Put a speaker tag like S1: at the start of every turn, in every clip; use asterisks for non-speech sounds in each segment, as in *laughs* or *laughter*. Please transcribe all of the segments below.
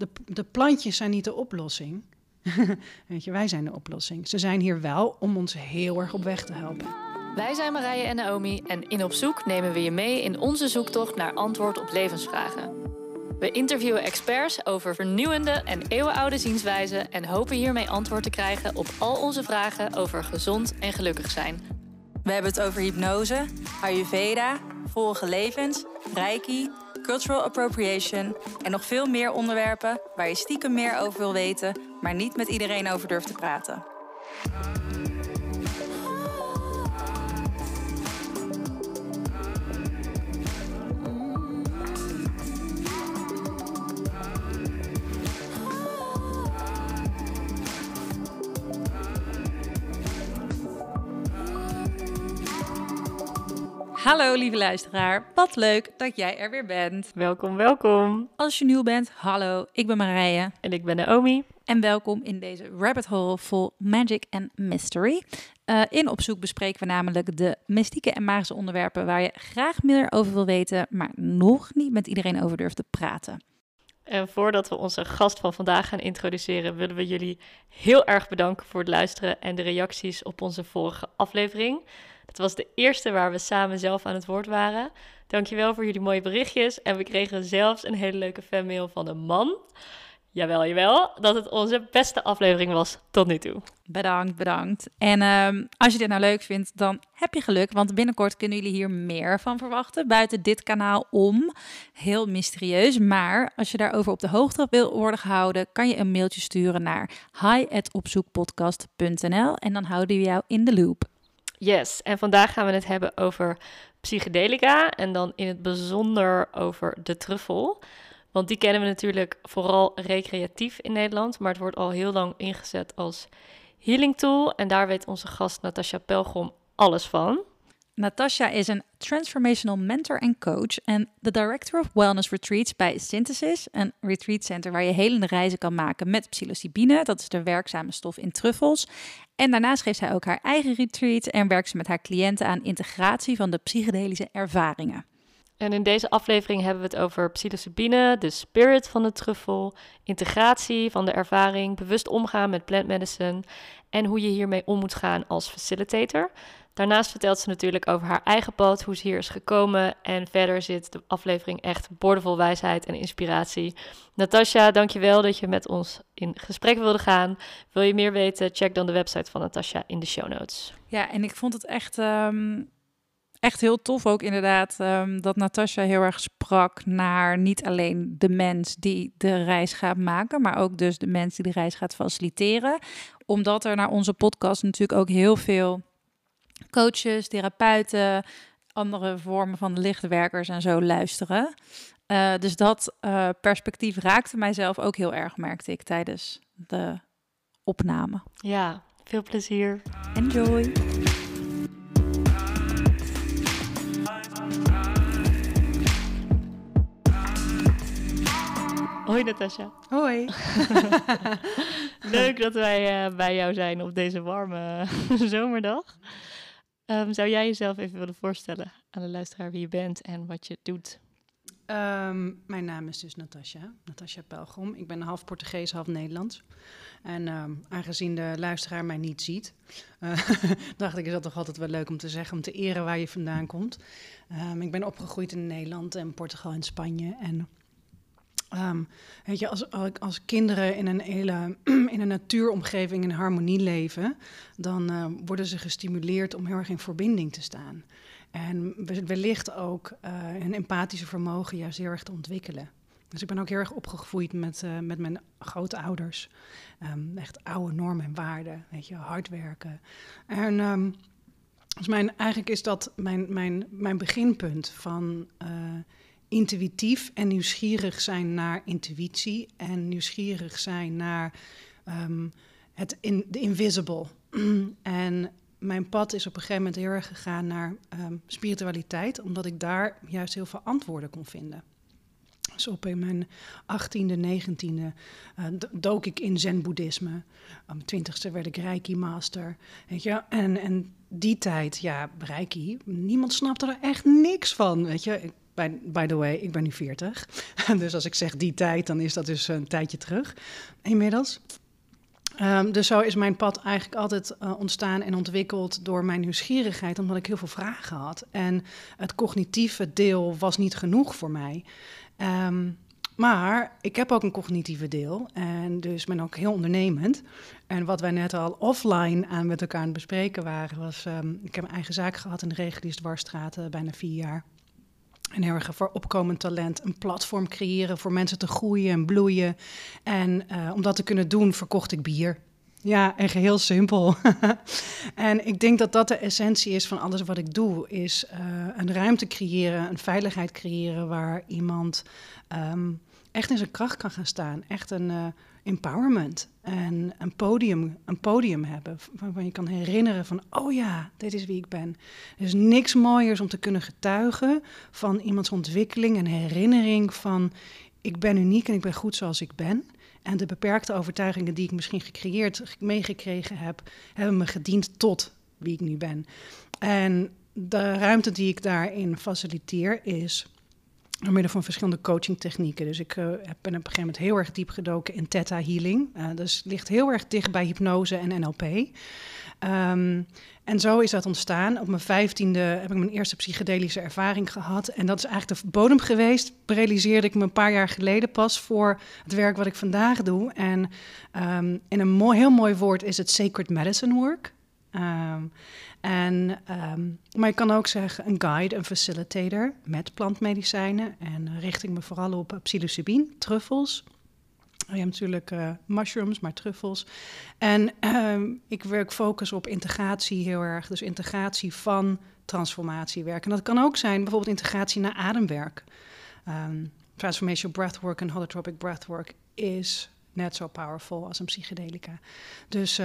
S1: de, de plantjes zijn niet de oplossing. *laughs* Weet je, wij zijn de oplossing. Ze zijn hier wel om ons heel erg op weg te helpen.
S2: Wij zijn Marije en Naomi en in Op Zoek nemen we je mee in onze zoektocht naar antwoord op levensvragen. We interviewen experts over vernieuwende en eeuwenoude zienswijzen en hopen hiermee antwoord te krijgen op al onze vragen over gezond en gelukkig zijn.
S3: We hebben het over hypnose, Ayurveda, vorige levens, Reiki, cultural appropriation en nog veel meer onderwerpen waar je stiekem meer over wil weten, maar niet met iedereen over durft te praten. Hallo lieve luisteraar, wat leuk dat jij er weer bent.
S2: Welkom, welkom.
S3: Als je nieuw bent, hallo, ik ben Marije.
S2: En ik ben Naomi.
S3: En welkom in deze rabbit hole vol magic en mystery. Uh, in Opzoek bespreken we namelijk de mystieke en magische onderwerpen waar je graag meer over wil weten, maar nog niet met iedereen over durft te praten.
S2: En voordat we onze gast van vandaag gaan introduceren, willen we jullie heel erg bedanken voor het luisteren en de reacties op onze vorige aflevering. Het was de eerste waar we samen zelf aan het woord waren. Dankjewel voor jullie mooie berichtjes. En we kregen zelfs een hele leuke fanmail van een man. Jawel, jawel, dat het onze beste aflevering was tot nu toe.
S3: Bedankt, bedankt. En um, als je dit nou leuk vindt, dan heb je geluk, want binnenkort kunnen jullie hier meer van verwachten buiten dit kanaal om. Heel mysterieus, maar als je daarover op de hoogte wil worden gehouden, kan je een mailtje sturen naar hi@opzoekpodcast.nl en dan houden we jou in de loop.
S2: Yes, en vandaag gaan we het hebben over psychedelica en dan in het bijzonder over de truffel. Want die kennen we natuurlijk vooral recreatief in Nederland, maar het wordt al heel lang ingezet als healing tool. En daar weet onze gast Natasja Pelgrom alles van.
S3: Natasha is een transformational mentor en coach en de director of wellness retreats bij Synthesis, een retreat center waar je helende reizen kan maken met psilocybine, dat is de werkzame stof in truffels. En daarnaast geeft zij ook haar eigen retreat en werkt ze met haar cliënten aan integratie van de psychedelische ervaringen.
S2: En in deze aflevering hebben we het over psilocybine, de spirit van de truffel, integratie van de ervaring, bewust omgaan met plant medicine en hoe je hiermee om moet gaan als facilitator. Daarnaast vertelt ze natuurlijk over haar eigen pad, hoe ze hier is gekomen. En verder zit de aflevering echt boordevol wijsheid en inspiratie. Natasja, dankjewel dat je met ons in gesprek wilde gaan. Wil je meer weten? Check dan de website van Natasja in de show notes.
S3: Ja, en ik vond het echt, um, echt heel tof ook inderdaad um, dat Natasja heel erg sprak naar niet alleen de mens die de reis gaat maken, maar ook dus de mens die de reis gaat faciliteren. Omdat er naar onze podcast natuurlijk ook heel veel coaches, therapeuten, andere vormen van lichtwerkers en zo luisteren. Uh, dus dat uh, perspectief raakte mijzelf ook heel erg, merkte ik tijdens de opname.
S2: Ja, veel plezier.
S3: Enjoy.
S2: Hoi Natasja.
S1: Hoi. *laughs*
S2: Leuk dat wij uh, bij jou zijn op deze warme *laughs* zomerdag. Um, zou jij jezelf even willen voorstellen aan de luisteraar wie je bent en wat je doet?
S1: Um, mijn naam is dus Natasja, Natasja Pelgrom. Ik ben half Portugees, half Nederlands. En um, aangezien de luisteraar mij niet ziet, uh, *laughs* dacht ik, is dat toch altijd wel leuk om te zeggen, om te eren waar je vandaan komt. ik ben opgegroeid in Nederland en Portugal en Spanje. En Um, weet je, als, als kinderen in een hele *clears throat* in een natuuromgeving in harmonie leven, dan uh, worden ze gestimuleerd om heel erg in verbinding te staan. En wellicht ook uh, hun empathische vermogen juist heel erg te ontwikkelen. Dus ik ben ook heel erg opgegroeid met, uh, met mijn grootouders. Um, echt oude normen en waarden, weet je, hard werken. En um, dus mijn, eigenlijk is dat mijn, mijn, mijn beginpunt van intuïtief en nieuwsgierig zijn naar intuïtie en nieuwsgierig zijn naar um, het in, de invisible. *clears throat* en mijn pad is op een gegeven moment heel erg gegaan naar um, spiritualiteit, omdat ik daar juist heel veel antwoorden kon vinden. Dus op in mijn 18e, 19e uh, dook ik in zen-boeddhisme. Op mijn 20ste werd ik reiki-master. Weet je? En, en die tijd, ja, reiki, niemand snapte er echt niks van. Weet je? By, by the way, ik ben nu 40. *laughs* dus als ik zeg die tijd, dan is dat dus een tijdje terug inmiddels. Um, dus zo is mijn pad eigenlijk altijd uh, ontstaan en ontwikkeld door mijn nieuwsgierigheid, omdat ik heel veel vragen had. En het cognitieve deel was niet genoeg voor mij. Um, maar ik heb ook een cognitieve deel en dus ben ook heel ondernemend. En wat wij net al offline aan met elkaar aan het bespreken waren, was... Um, ik heb een eigen zaak gehad in de reguliere dwarsstraat, uh, bijna vier jaar. En heel erg voor opkomend talent een platform creëren voor mensen te groeien en bloeien. En uh, om dat te kunnen doen, verkocht ik bier. Ja, en geheel simpel. *laughs* en ik denk dat dat de essentie is van alles wat ik doe. Is uh, een ruimte creëren, een veiligheid creëren waar iemand um, echt in zijn kracht kan gaan staan. Echt een uh, empowerment en een podium, een podium hebben waarvan je kan herinneren van, oh ja, dit is wie ik ben. Er is niks mooiers om te kunnen getuigen van iemands ontwikkeling en herinnering van, ik ben uniek en ik ben goed zoals ik ben. En de beperkte overtuigingen die ik misschien gecreëerd, meegekregen heb, hebben me gediend tot wie ik nu ben. En de ruimte die ik daarin faciliteer is door middel van verschillende coachingtechnieken. Dus ik uh, ben op een gegeven moment heel erg diep gedoken in theta healing. Uh, dus ligt heel erg dicht bij hypnose en NLP. Um, en zo is dat ontstaan. Op mijn vijftiende heb ik mijn eerste psychedelische ervaring gehad. En dat is eigenlijk de bodem geweest. Realiseerde ik me een paar jaar geleden pas voor het werk wat ik vandaag doe. En um, in een heel mooi woord is het sacred medicine work. Um, en, um, maar je kan ook zeggen een guide, een facilitator met plantmedicijnen. En richt ik me vooral op psilocybine, truffels. Je hebt natuurlijk uh, mushrooms, maar truffels. En um, ik werk focus op integratie heel erg. Dus integratie van transformatiewerk. En dat kan ook zijn bijvoorbeeld integratie naar ademwerk. Transformational breathwork en holotropic breathwork is net zo powerful als een psychedelica. Dus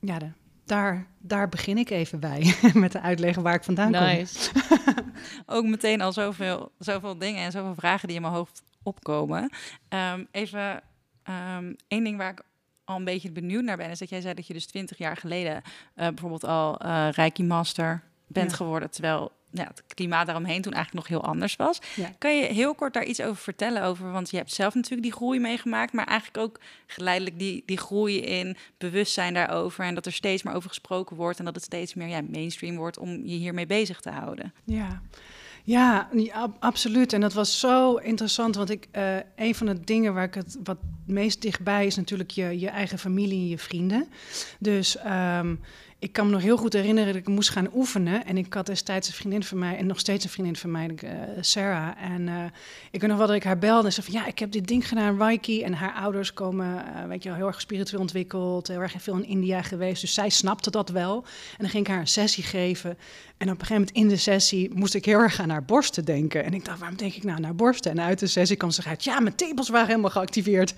S1: ja, de, daar, daar begin ik even bij *laughs* met de uitleggen waar ik vandaan
S3: nice. kom. *laughs* Ook meteen al zoveel, zoveel dingen en zoveel vragen die in mijn hoofd opkomen. Um, even um, één ding waar ik al een beetje benieuwd naar ben, is dat jij zei dat je dus twintig jaar geleden uh, bijvoorbeeld al uh, Reiki Master bent ja. geworden, terwijl ja, het klimaat daaromheen toen eigenlijk nog heel anders was. Ja. Kan je heel kort daar iets over vertellen? Over, want je hebt zelf natuurlijk die groei meegemaakt, maar eigenlijk ook geleidelijk die, die groei in bewustzijn daarover. En dat er steeds meer over gesproken wordt en dat het steeds meer ja, mainstream wordt om je hiermee bezig te houden.
S1: Ja. Ja, absoluut. En dat was zo interessant, want ik, uh, een van de dingen waar ik het wat meest dichtbij is natuurlijk je, je eigen familie en je vrienden. Dus um, ik kan me nog heel goed herinneren dat ik moest gaan oefenen. En ik had destijds een vriendin van mij, en nog steeds een vriendin van mij, uh, Sarah. En uh, ik weet nog wel dat ik haar belde en zei van... ja, ik heb dit ding gedaan, Reiki. En haar ouders komen, uh, weet je wel, heel erg spiritueel ontwikkeld. Heel erg veel in India geweest. Dus zij snapte dat wel. En dan ging ik haar een sessie geven. En op een gegeven moment in de sessie moest ik heel erg aan haar borsten denken. En ik dacht, waarom denk ik nou naar borsten? En uit de sessie kwam ze uit, ja, mijn tepels waren helemaal geactiveerd.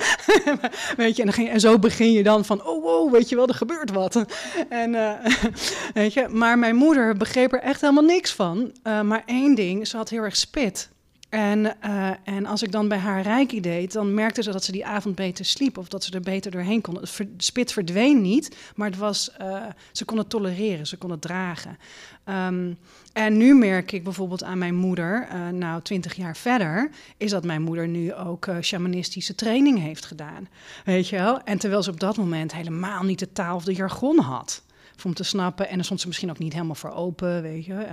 S1: *laughs* weet je, en, dan ging, en zo begin je dan van, oh wow, weet je wel, er gebeurt wat. en, *laughs* weet je, maar mijn moeder begreep er echt helemaal niks van. Uh, maar één ding, ze had heel erg spit. En, uh, en als ik dan bij haar reiki deed, dan merkte ze dat ze die avond beter sliep of dat ze er beter doorheen kon. Het spit verdween niet, maar het was, uh, ze kon het tolereren, ze kon het dragen. Um, en nu merk ik bijvoorbeeld aan mijn moeder, uh, nou twintig jaar verder, is dat mijn moeder nu ook shamanistische training heeft gedaan. Weet je wel? En terwijl ze op dat moment helemaal niet de taal of de jargon had om te snappen. En er stond ze misschien ook niet helemaal voor open, weet je.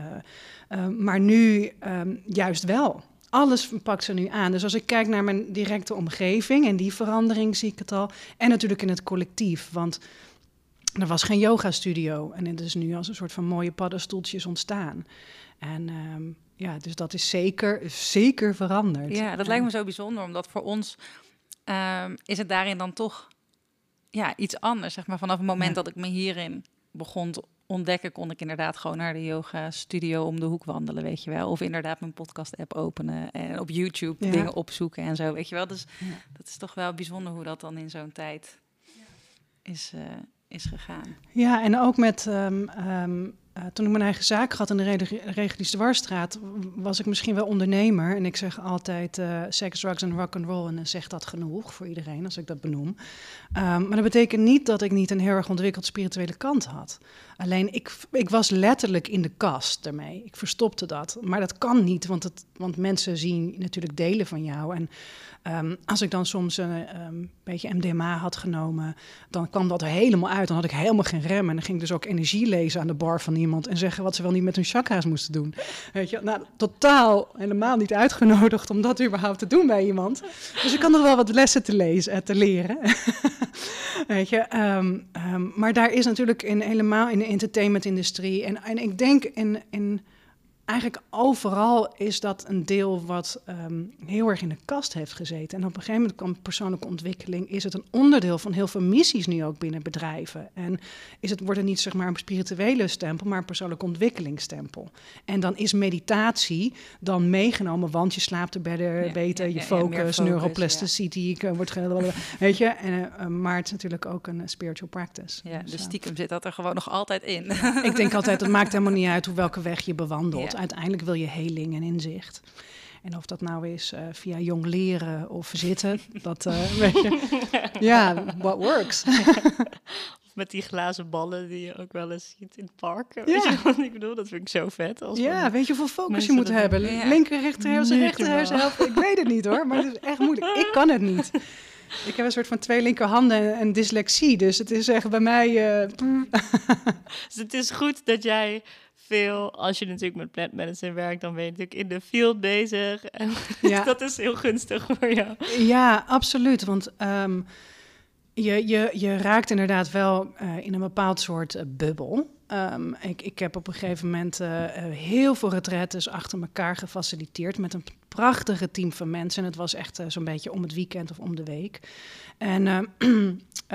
S1: maar nu um, juist wel alles pakt ze nu aan. Dus als ik kijk naar mijn directe omgeving en die verandering zie ik het al. En natuurlijk in het collectief, want er was geen yoga-studio. En het is nu als een soort van mooie paddenstoeltjes ontstaan. En um, ja, dus dat is zeker, zeker veranderd.
S3: Ja, dat lijkt me zo bijzonder, omdat voor ons um, is het daarin dan toch ja, iets anders. Zeg maar vanaf het moment ja. dat ik me hierin begon te ontdekken, kon ik inderdaad gewoon naar de yoga studio om de hoek wandelen, weet je wel. Of inderdaad mijn podcast app openen en op YouTube ja. dingen opzoeken en zo, weet je wel. Dus ja. dat is toch wel bijzonder hoe dat dan in zo'n tijd is, uh, is gegaan.
S1: Ja, en ook met um, um, eh, toen ik mijn eigen zaak had in de Regulies Dwarsstraat, was ik misschien wel ondernemer. En ik zeg altijd uh, seks, drugs en rock and roll. En dan zegt dat genoeg voor iedereen als ik dat benoem. Ehm, maar dat betekent niet dat ik niet een heel erg ontwikkeld spirituele kant had. Alleen ik, ik was letterlijk in de kast daarmee. Ik verstopte dat. Maar dat kan niet, want, het, want mensen zien natuurlijk delen van jou. En Ehm, als ik dan soms een ehm, beetje MDMA had genomen, dan kwam dat er helemaal uit. Dan had ik helemaal geen rem. En dan ging ik dus ook energie lezen aan de bar van iemand en zeggen wat ze wel niet met hun chakra's moesten doen. Weet je, nou, totaal helemaal niet uitgenodigd om dat überhaupt te doen bij iemand. Dus ik kan nog wel wat lessen te lezen, en te leren. *laughs* Weet je, ehm, maar daar is natuurlijk in, helemaal in entertainmentindustrie. En, en ik denk in, in eigenlijk overal is dat een deel wat ehm, heel erg in de kast heeft gezeten. En op een gegeven moment kwam persoonlijke ontwikkeling, is het een onderdeel van heel veel missies nu ook binnen bedrijven. En is het, wordt het niet zeg maar een spirituele stempel, maar een persoonlijke ontwikkelingsstempel. En dan is meditatie dan meegenomen, want je slaapt er beter, beter, je focus, focus neuroplasticity, ja. wordt *laughs* weet je. En, uh, maar het is natuurlijk ook een spiritual practice.
S3: Ja, dus, dus stiekem zit dat er gewoon nog altijd in.
S1: ik denk altijd, het maakt *laughs* helemaal niet uit hoe welke weg je bewandelt uiteindelijk wil je heling en inzicht. En of dat nou is uh, via jong leren of zitten, *laughs* dat uh, weet je. Ja, what works. *laughs*
S2: of met die glazen ballen die je ook wel eens ziet in het park. Ja. Weet je wat ik bedoel? Dat vind ik zo vet.
S1: Als ja, weet je hoeveel focus je moet hebben? Ja. Linker, rechter hersen, rechter hersen. Ik weet het niet hoor, maar het is echt moeilijk. Ik kan het niet. Ik heb een soort van twee linkerhanden en, dyslexie, dus het is echt bij mij... Uh, *laughs*
S2: dus het is goed dat jij veel, als je natuurlijk met plant medicine werkt, dan ben je natuurlijk in de field bezig. *laughs* En ja. *laughs* dat is heel gunstig voor jou.
S1: Ja, absoluut. Want um, je, je, je raakt inderdaad wel uh, in een bepaald soort uh, bubbel. Um, ik, ik heb op een gegeven moment uh, heel veel retretes achter elkaar gefaciliteerd met een prachtige team van mensen. En het was echt zo'n beetje om het weekend of om de week. En uh, *clears throat*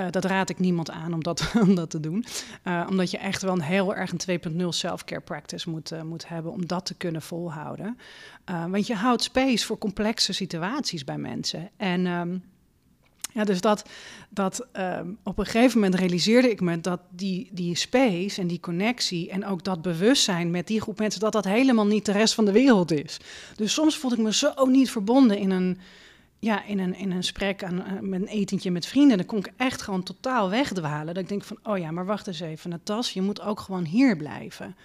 S1: dat raad ik niemand aan om dat, *laughs* om dat te doen. Uh, omdat je echt wel een heel erg een 2.0 self-care practice moet, uh, moet hebben om dat te kunnen volhouden. want je houdt space voor complexe situaties bij mensen. En um, ja, dus dat, dat um, op een gegeven moment realiseerde ik me dat die, die space en die connectie en ook dat bewustzijn met die groep mensen, dat dat helemaal niet de rest van de wereld is. Dus soms voelde ik me zo niet verbonden in een, ja, in een, in een gesprek aan, eh, met een etentje met vrienden, dan kon ik echt gewoon totaal wegdwalen. Dat ik denk van, oh ja, maar wacht eens even, Natas, je moet ook gewoon hier blijven.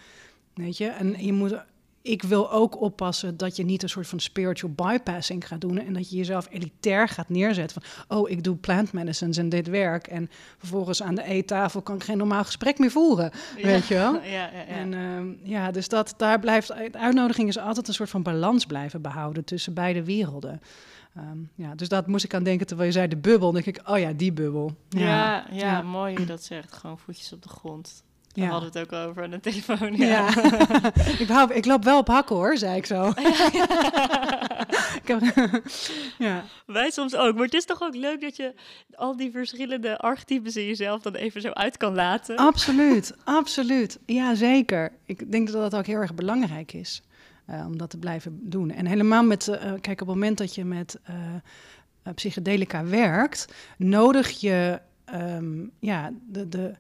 S1: Weet je, en je moet, ik wil ook oppassen dat je niet een soort van spiritual bypassing gaat doen en dat je jezelf elitair gaat neerzetten van, oh, ik doe plant medicines en dit werk en vervolgens aan de eettafel kan ik geen normaal gesprek meer voeren, weet je wel? *laughs* Ja, ja, ja. En uh, ja, dus dat daar blijft, de uitnodiging is altijd een soort van balans blijven behouden tussen beide werelden. Um, ja, dus dat moest ik aan denken terwijl je zei de bubbel. Dan denk ik, oh ja, die bubbel.
S2: Ja, ja, ja, mooi hoe dat zegt. Gewoon voetjes op de grond. Daar ja. hadden we het ook over aan de telefoon. Ja. *laughs*
S1: ik, hou, ik loop wel op hakken hoor, zei ik zo. *laughs* *laughs*
S2: ja. Wij soms ook. Maar het is toch ook leuk dat je al die verschillende archetypes in jezelf dan even zo uit kan laten.
S1: Absoluut, absoluut. Ja, zeker. Ik denk dat dat ook heel erg belangrijk is. Uh, om dat te blijven doen. En helemaal met, uh, kijk, op het moment dat je met uh, psychedelica werkt, nodig je um, ja, de, de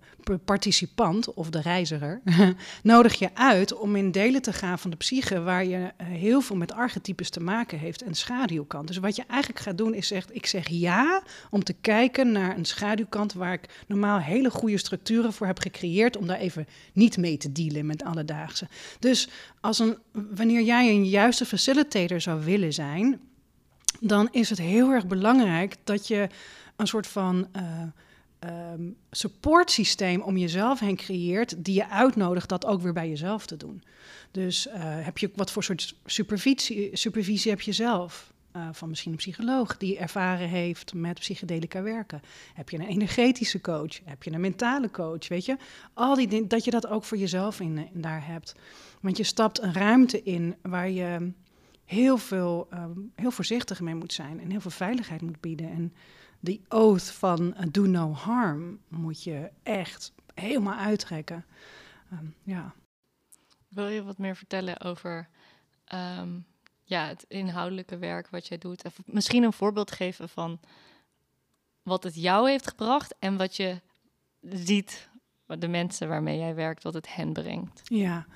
S1: participant of de reiziger *laughs* nodig je uit om in delen te gaan van de psyche waar je heel veel met archetypes te maken heeft en schaduwkant. Dus wat je eigenlijk gaat doen is zegt, ik zeg ja om te kijken naar een schaduwkant waar ik normaal hele goede structuren voor heb gecreëerd om daar even niet mee te dealen met alledaagse. Dus als een, wanneer jij een juiste facilitator zou willen zijn, dan is het heel erg belangrijk dat je een soort van uh, um, supportsysteem om jezelf heen creëert, die je uitnodigt dat ook weer bij jezelf te doen. Dus uh, heb je wat voor soort supervisie, heb je zelf? Uh, van misschien een psycholoog die ervaren heeft met psychedelica werken. Heb je een energetische coach? Heb je een mentale coach? Weet je, al die dingen, dat je dat ook voor jezelf in, daar hebt. Want je stapt een ruimte in waar je heel veel, um, heel voorzichtig mee moet zijn en heel veel veiligheid moet bieden. En die oath van uh, do no harm moet je echt helemaal uittrekken. Um, ja.
S2: Wil je wat meer vertellen over um, ja, het inhoudelijke werk wat jij doet? Of misschien een voorbeeld geven van wat het jou heeft gebracht en wat je ziet de mensen waarmee jij werkt, wat het hen brengt.
S1: Ja,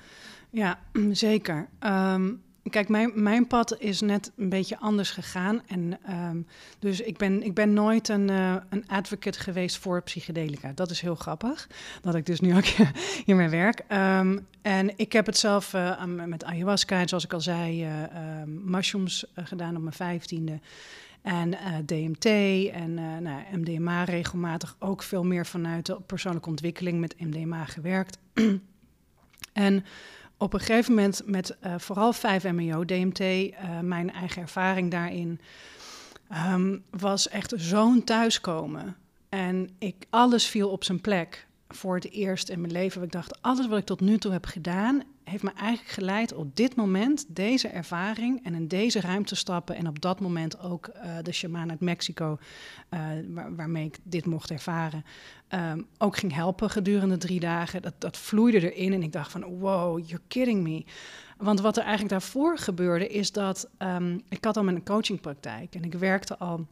S1: ja *clears throat* zeker. Ehm, Kijk, mijn, mijn pad is net een beetje anders gegaan. En, ehm, dus ik ben, ik ben nooit een, uh, een advocate geweest voor psychedelica. Dat is heel grappig, dat ik dus nu ook hiermee werk. Um, en ik heb het zelf uh, met ayahuasca, zoals ik al zei, uh, mushrooms gedaan op mijn vijftiende. En DMT en nou, MDMA regelmatig ook veel meer vanuit de persoonlijke ontwikkeling met MDMA gewerkt. *clears throat* en op een gegeven moment met uh, vooral 5-MeO, DMT, uh, mijn eigen ervaring daarin, um, was echt zo'n thuiskomen. En ik, alles viel op zijn plek voor het eerst in mijn leven. Ik dacht, alles wat ik tot nu toe heb gedaan, heeft me eigenlijk geleid op dit moment, deze ervaring en in deze ruimte stappen. En op dat moment ook uh, de shaman uit Mexico, waar, waarmee ik dit mocht ervaren, um, ook ging helpen gedurende drie dagen. Dat, dat vloeide erin en ik dacht van, wow, you're kidding me. Want wat er eigenlijk daarvoor gebeurde, is dat um, ik had al mijn coachingpraktijk en ik werkte al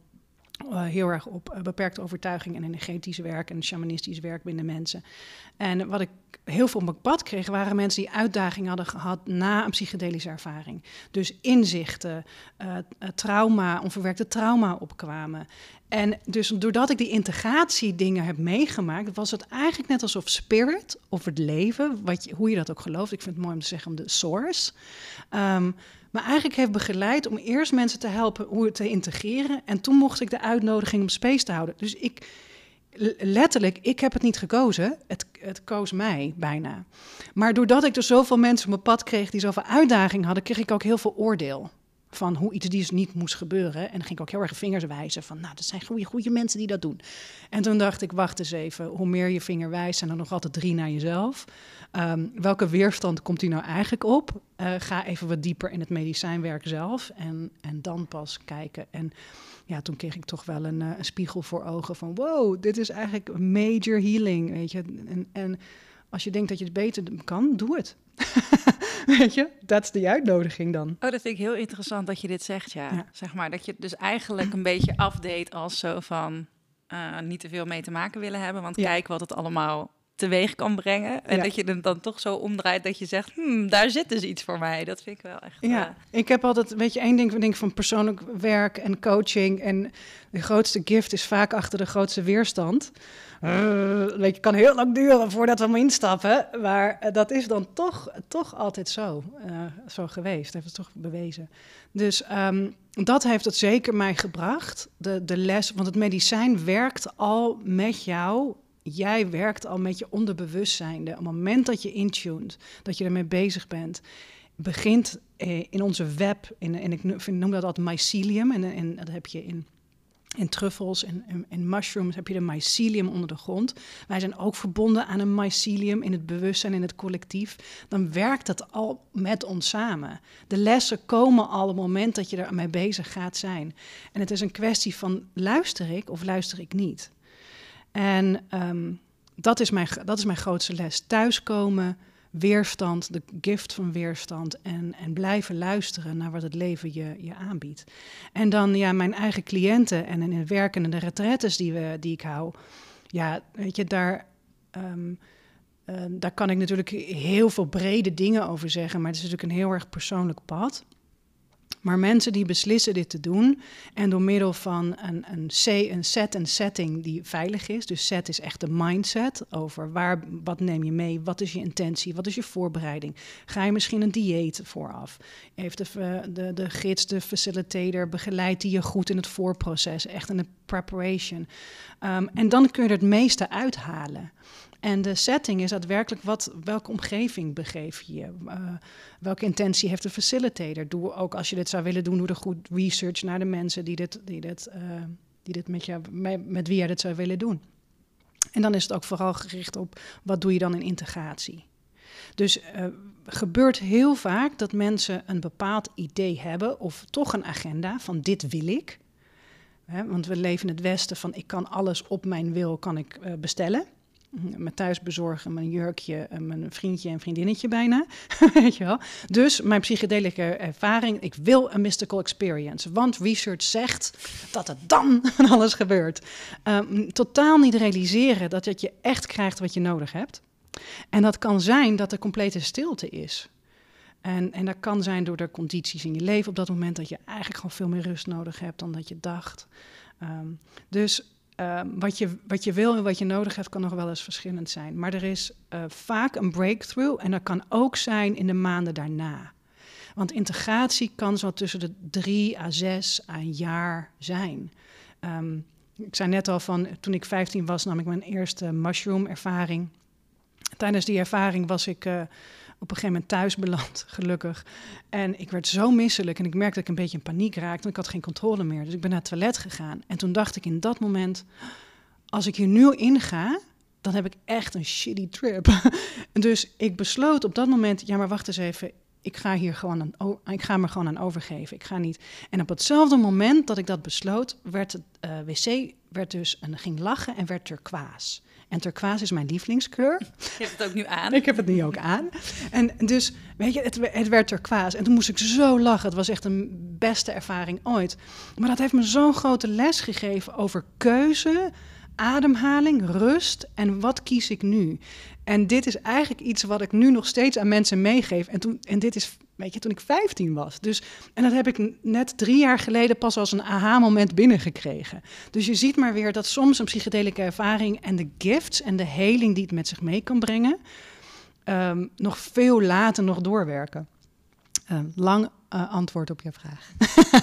S1: uh, heel erg op uh, beperkte overtuiging en energetisch werk en shamanistisch werk binnen mensen. En wat ik heel veel op mijn pad kreeg, waren mensen die uitdagingen hadden gehad na een psychedelische ervaring. Dus inzichten, uh, trauma, onverwerkte trauma opkwamen. En dus doordat ik die integratiedingen heb meegemaakt, was het eigenlijk net alsof spirit of het leven, wat hoe je dat ook gelooft, ik vind het mooi om te zeggen de source. Um, maar eigenlijk heeft begeleid om eerst mensen te helpen hoe het te integreren. En toen mocht ik de uitnodiging om space te houden. Dus ik, letterlijk, ik heb het niet gekozen. Het, het koos mij bijna. Maar doordat ik er zoveel mensen op mijn pad kreeg die zoveel uitdaging hadden, kreeg ik ook heel veel oordeel van hoe iets dus niet moest gebeuren. En dan ging ik ook heel erg vingers wijzen van, nou, dat zijn goede, goede mensen die dat doen. En toen dacht ik, wacht eens even, hoe meer je vinger wijst, zijn er nog altijd drie naar jezelf. Um, welke weerstand komt die nou eigenlijk op? Uh, ga even wat dieper in het medicijnwerk zelf en, en dan pas kijken. En ja, toen kreeg ik toch wel een, uh, een spiegel voor ogen van, wow, dit is eigenlijk major healing, weet je. En, en als je denkt dat je het beter kan, doe het. *laughs* Weet je, dat is de uitnodiging dan.
S3: Oh, dat vind ik heel interessant dat je dit zegt, ja. ja. Zeg maar, dat je het dus eigenlijk een beetje afdeed als zo van... Uh, niet te veel mee te maken willen hebben, want ja. kijk wat het allemaal teweeg kan brengen. En ja. dat je het dan toch zo omdraait dat je zegt, hmm, daar zit dus iets voor mij. Dat vind ik wel echt...
S1: Ja, uh... ik heb altijd, weet je, één ding, ding van persoonlijk werk en coaching. En de grootste gift is vaak achter de grootste weerstand. Uh, weet je, kan heel lang duren voordat we hem instappen. Maar uh, dat is dan toch, toch altijd zo, uh, zo geweest. Heeft het toch bewezen. Dus um, dat heeft het zeker mij gebracht. De, de les, want het medicijn werkt al met jou. Jij werkt al met je onderbewustzijn. Op het moment dat je intuned, dat je ermee bezig bent, begint in onze web, in, in, ik noem dat altijd mycelium. En, en dat heb je in in truffels en, en, en, mushrooms heb je de mycelium onder de grond. Wij zijn ook verbonden aan een mycelium in het bewustzijn, in het collectief. Dan werkt het al met ons samen. De lessen komen al op het moment dat je ermee bezig gaat zijn. En het is een kwestie van luister ik of luister ik niet. En um, dat, is mijn, dat is mijn grootste les. Thuiskomen, weerstand, de gift van weerstand en, en blijven luisteren naar wat het leven je, je aanbiedt. En dan ja, mijn eigen cliënten en in het werken en de retretes die, we, die ik hou, ja, weet je, daar, um, uh, daar kan ik natuurlijk heel veel brede dingen over zeggen, maar het is natuurlijk een heel erg persoonlijk pad. Maar mensen die beslissen dit te doen en door middel van een, een, C, een set en setting die veilig is. Dus set is echt de mindset over waar, wat neem je mee, wat is je intentie, wat is je voorbereiding. Ga je misschien een dieet vooraf? Heeft de, de, de gids, de facilitator, begeleidt die je goed in het voorproces, echt in de preparation. Um, en dan kun je er het meeste uithalen. En de setting is daadwerkelijk wat, welke omgeving begeef je je? Uh, welke intentie heeft de facilitator? Doe ook als je dit zou willen doen, doe er goed research naar de mensen die dit, die dit, uh, die dit met, jou, met, wie jij dit zou willen doen. En dan is het ook vooral gericht op wat doe je dan in integratie. Dus uh, gebeurt heel vaak dat mensen een bepaald idee hebben of toch een agenda van dit wil ik. Hè, want we leven in het Westen van ik kan alles op mijn wil kan ik bestellen. Mijn thuisbezorgen, mijn jurkje, mijn vriendje en vriendinnetje bijna. *laughs* Weet je wel? Dus mijn psychedelische ervaring, ik wil een mystical experience. Want research zegt dat het dan *laughs* van alles gebeurt. Um, totaal niet realiseren dat je echt krijgt wat je nodig hebt. En dat kan zijn dat er complete stilte is. En, en dat kan zijn door de condities in je leven op dat moment dat je eigenlijk gewoon veel meer rust nodig hebt dan dat je dacht. Um, dus Ehm, wat, je, wat je wil en wat je nodig hebt, kan nog wel eens verschillend zijn. Maar er is uh, vaak een breakthrough en dat kan ook zijn in de maanden daarna. Want integratie kan zo tussen de drie à zes à een jaar zijn. Um, ik zei net al van, toen ik 15 was, nam ik mijn eerste mushroom-ervaring. Tijdens die ervaring was ik uh, op een gegeven moment thuis beland, *laughs* gelukkig. En ik werd zo misselijk en ik merkte dat ik een beetje in paniek raakte. Ik had geen controle meer. Dus ik ben naar het toilet gegaan. En toen dacht ik in dat moment, als ik hier nu in ga, dan heb ik echt een shitty trip. *laughs* dus ik besloot op dat moment, ja maar wacht eens even, ik ga hier gewoon aan, ik ga me gewoon aan overgeven. Ik ga niet. En op hetzelfde moment dat ik dat besloot, werd het uh, wc werd dus en ging lachen en werd turquoise. En turquoise is mijn lievelingskleur. *laughs*
S3: Je hebt het ook nu aan.
S1: Ik heb het nu ook aan. En dus, weet je, het, het werd turquoise. En toen moest ik zo lachen. Het was echt een beste ervaring ooit. Maar dat heeft me zo'n grote les gegeven over keuze, ademhaling, rust en wat kies ik nu. En dit is eigenlijk iets wat ik nu nog steeds aan mensen meegeef. En, toen, en dit is, weet je, toen ik 15 was. Dus, en dat heb ik net drie jaar geleden pas als een aha-moment binnengekregen. Dus je ziet maar weer dat soms een psychedelische ervaring en de gifts en de heling die het met zich mee kan brengen, um, nog veel later nog doorwerken. Um, lang uh, antwoord op je vraag.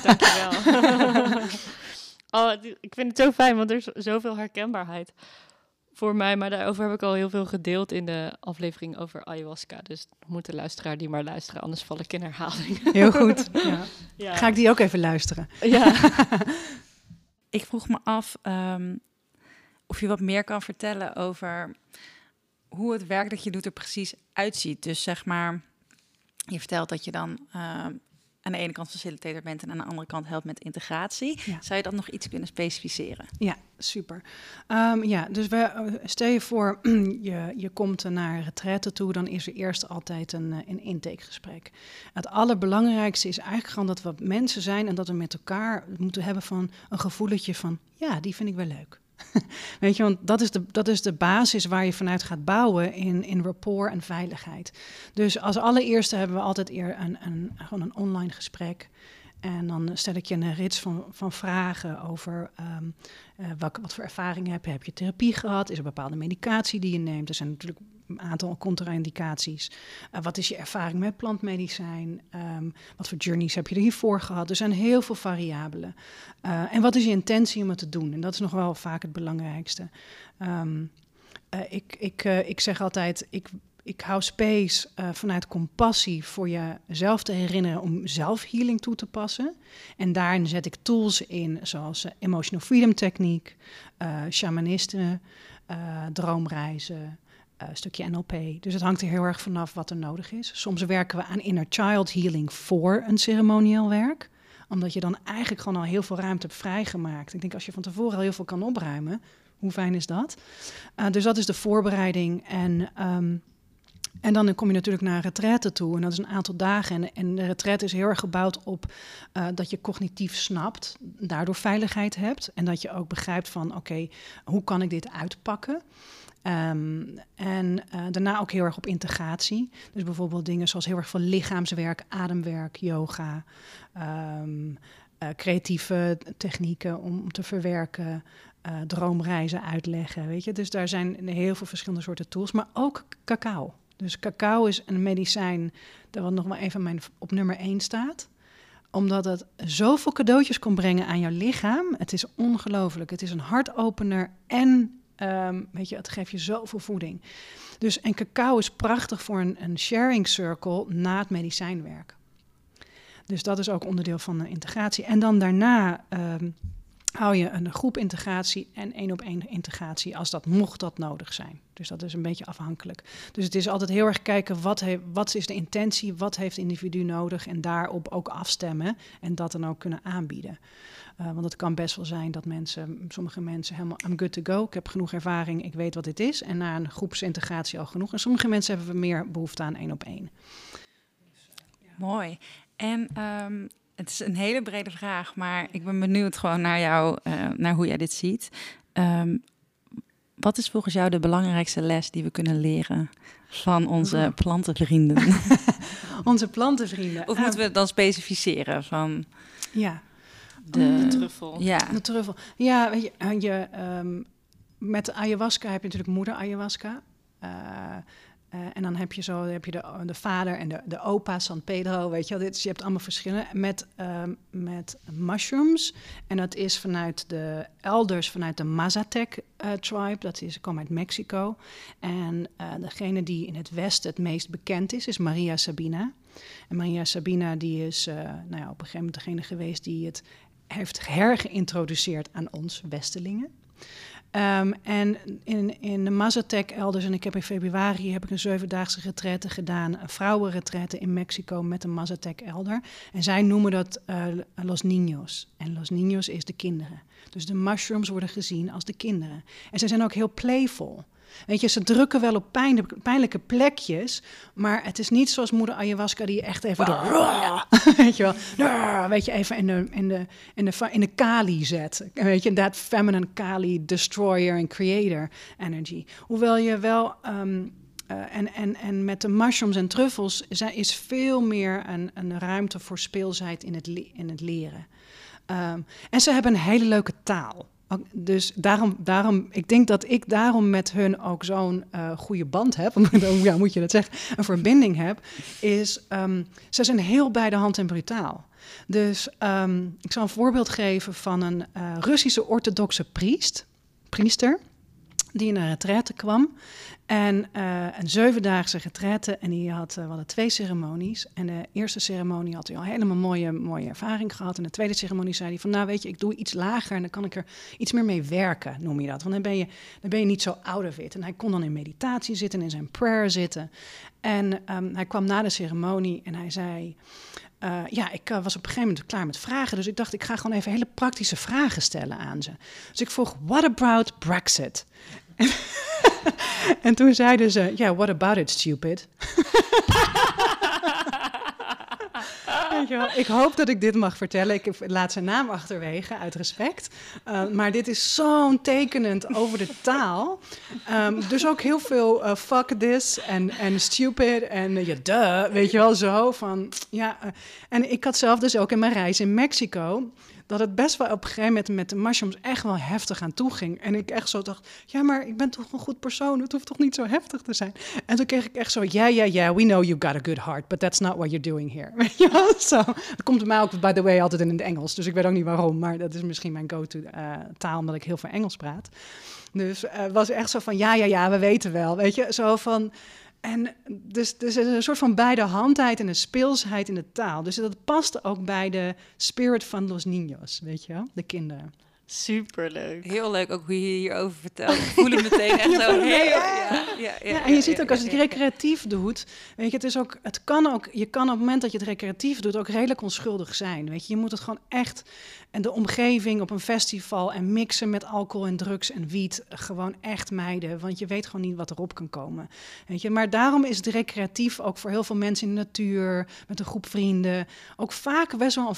S2: Dankjewel. *laughs* oh, ik vind het zo fijn, want er is zoveel herkenbaarheid voor mij, maar daarover heb ik al heel veel gedeeld in de aflevering over ayahuasca. Dus moet de luisteraar die maar luisteren, anders val ik in herhaling. *laughs*
S1: Heel goed. *laughs* Ja. ja. Ga ik die ook even luisteren?
S3: Ja. *laughs* ik vroeg me af um, of je wat meer kan vertellen over hoe het werk dat je doet er precies uitziet. Dus zeg maar, je vertelt dat je dan uh, aan de ene kant facilitator bent en aan de andere kant helpt met integratie. Zou je dat nog iets kunnen specificeren?
S1: Ja, super. Um, ja, dus we, eh, stel je voor, *clears throat* je, je komt naar retraite toe, dan is er eerst altijd een, eh, een intakegesprek. Het allerbelangrijkste is eigenlijk gewoon dat we mensen zijn en dat we met elkaar moeten hebben van een gevoeletje van, ja, die vind ik wel leuk. *laughs* Weet je, want dat is, de, dat is de basis waar je vanuit gaat bouwen in, in rapport en veiligheid. Dus als allereerste hebben we altijd eer een, een, gewoon een online gesprek. En dan stel ik je een rits van, van vragen over uh, welke, wat voor ervaringen heb je. Heb je therapie gehad? Is er bepaalde medicatie die je neemt? Er zijn natuurlijk een aantal contra-indicaties. Uh, wat is je ervaring met plantmedicijn? Um, wat voor journeys heb je er hiervoor gehad? Er zijn heel veel variabelen. Uh, en wat is je intentie om het te doen? En dat is nog wel vaak het belangrijkste. Um, ik, ik, ik zeg altijd, ik, ik hou space vanuit compassie voor jezelf te herinneren om zelfhealing toe te passen. En daarin zet ik tools in, zoals emotional freedom techniek, shamanisme, droomreizen, een stukje NLP. Dus het hangt er heel erg vanaf wat er nodig is. Soms werken we aan inner child healing voor een ceremonieel werk omdat je dan eigenlijk gewoon al heel veel ruimte hebt vrijgemaakt. Ik denk als je van tevoren al heel veel kan opruimen, hoe fijn is dat? dus dat is de voorbereiding. En um, en dan kom je natuurlijk naar een retraite toe. En dat is een aantal dagen. En, en de retraite is heel erg gebouwd op uh, dat je cognitief snapt, daardoor veiligheid hebt. En dat je ook begrijpt van oké, hoe kan ik dit uitpakken? Um, en uh, daarna ook heel erg op integratie. Dus bijvoorbeeld dingen zoals heel erg veel lichaamswerk, ademwerk, yoga, um, uh, creatieve technieken om te verwerken, uh, droomreizen uitleggen. Weet je? Dus daar zijn heel veel verschillende soorten tools, maar ook cacao. Dus cacao is een medicijn dat wat nog maar even mijn, op nummer 1 staat omdat het zoveel cadeautjes kan brengen aan jouw lichaam. Het is ongelooflijk. Het is een hartopener en um, weet je, het geeft je zoveel voeding. Dus en cacao is prachtig voor een, een sharing circle na het medicijnwerk. Dus dat is ook onderdeel van de integratie. En dan daarna um, hou je een groepintegratie en één op één integratie als dat mocht dat nodig zijn. Dus dat is een beetje afhankelijk. Dus het is altijd heel erg kijken wat, wat is de intentie, wat heeft het individu nodig en daarop ook afstemmen en dat dan ook kunnen aanbieden. Uh, want het kan best wel zijn dat mensen, sommige mensen helemaal, I'm good to go, ik heb genoeg ervaring, ik weet wat dit is. En na een groepsintegratie al genoeg. En sommige mensen hebben meer behoefte aan één op één.
S3: Mooi. En um, het is een hele brede vraag, maar ik ben benieuwd gewoon naar jou, uh, naar hoe jij dit ziet. Um, wat is volgens jou de belangrijkste les die we kunnen leren van onze plantenvrienden? *laughs*
S1: onze plantenvrienden.
S3: Of moeten we het dan specificeren van?
S1: Ja.
S2: De, de truffel.
S3: Ja.
S1: De truffel. Ja, weet je, je um, met ayahuasca heb je natuurlijk moeder ayahuasca. Uh, uh, en dan heb je zo heb je de, de vader en de, de opa San Pedro, weet je wel. Dit, je hebt allemaal verschillen met, uh, met mushrooms. En dat is vanuit de elders, vanuit de Mazatec uh, tribe. Dat is, komt uit Mexico. En degene die in het westen het meest bekend is, is Maria Sabina. En Maria Sabina die is nou ja, op een gegeven moment degene geweest die het heeft hergeïntroduceerd aan ons Westelingen. Um, en in, in de Mazatec elders, en ik heb in februari heb ik een zevendaagse retraite gedaan, een vrouwenretraite in Mexico met een Mazatec elder. En zij noemen dat uh, Los Niños. En Los Niños is de kinderen. Dus de mushrooms worden gezien als de kinderen. En ze zijn ook heel playful. Weet je, ze drukken wel op pijnlijke plekjes, maar het is niet zoals moeder ayahuasca die je echt even door, *laughs* weet je wel, weet je, even in de, in de, in de, in de kali zet. Weet je, dat feminine kali destroyer en creator energy. Hoewel je wel um, uh, en, en, en met de mushrooms en truffels is veel meer een, een ruimte voor speelsheid in het, in het leren. Um, en ze hebben een hele leuke taal. Dus daarom, daarom, ik denk dat ik daarom met hun ook zo'n uh, goede band heb, *laughs* ja, moet je dat zeggen, een verbinding heb, is um, ze zijn heel bij de hand en brutaal. Dus um, ik zal een voorbeeld geven van een uh, Russische orthodoxe priest, priester die een retraite kwam. En uh, een zevendaagse retraite. En die had, uh, we hadden twee ceremonies. En de eerste ceremonie had hij al helemaal mooie, mooie ervaring gehad. En de tweede ceremonie zei hij van, nou weet je, ik doe iets lager en dan kan ik er iets meer mee werken, noem je dat. Want dan ben je, dan ben je niet zo out of it. En hij kon dan in meditatie zitten, in zijn prayer zitten. En um, hij kwam na de ceremonie en hij zei... Uh, ja, ik uh, was op een gegeven moment klaar met vragen. Dus ik dacht, ik ga gewoon even hele praktische vragen stellen aan ze. Dus ik vroeg, what about Brexit? *laughs* en toen zeiden ze, ja, what about it, stupid? *laughs* *laughs* Ik hoop dat ik dit mag vertellen. Ik laat zijn naam achterwege, uit respect. Uh, maar dit is zo'n tekenend over de taal. Um, dus ook heel veel uh, fuck this en, stupid en uh, ja, duh, weet je wel, zo van... Ja, en ik had zelf dus ook in mijn reis in Mexico dat het best wel op een gegeven moment met de mushrooms echt wel heftig aan toe ging. En ik echt zo dacht, ja, maar ik ben toch een goed persoon, het hoeft toch niet zo heftig te zijn. En toen kreeg ik echt zo, ja, ja, ja, we know you got a good heart, but that's not what you're doing here. *laughs* Weet je wel? Zo. Dat komt mij ook, by the way, altijd in het Engels, dus ik weet ook niet waarom, maar dat is misschien mijn go-to uh, taal, omdat ik heel veel Engels praat. Dus uh, was echt zo van, ja, ja, ja, we weten wel, weet je, zo van... En dus, dus er is een soort van beide handheid en een speelsheid in de taal. Dus dat past ook bij de spirit van Los Niños, weet je wel, de kinderen.
S2: Superleuk.
S3: Heel leuk ook hoe je hierover vertelt. *laughs* Ik voel het meteen echt zo. Heel, ja,
S1: ja, ja, ja, en je ziet ook als je het recreatief doet, weet je, het is ook, het kan ook, je kan op het moment dat je het recreatief doet ook redelijk onschuldig zijn. Weet je, je moet het gewoon echt en de omgeving op een festival en mixen met alcohol en drugs en wiet gewoon echt mijden, want je weet gewoon niet wat erop kan komen. Weet je, maar daarom is het recreatief ook voor heel veel mensen in de natuur, met een groep vrienden, ook vaak best wel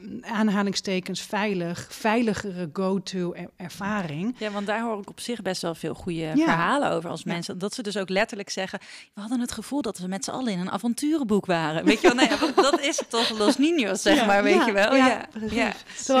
S1: een aanhalingstekens veilig, veiligere go-to ervaring.
S3: Ja, want daar hoor ik op zich best wel veel goede ja. verhalen over als mensen. Ja. Dat ze dus ook letterlijk zeggen, we hadden het gevoel dat we met z'n allen in een avonturenboek waren. Weet je wel, ja, *laughs* dat is toch Los Niños, zeg ja, maar, weet je wel. Ja,
S1: ja.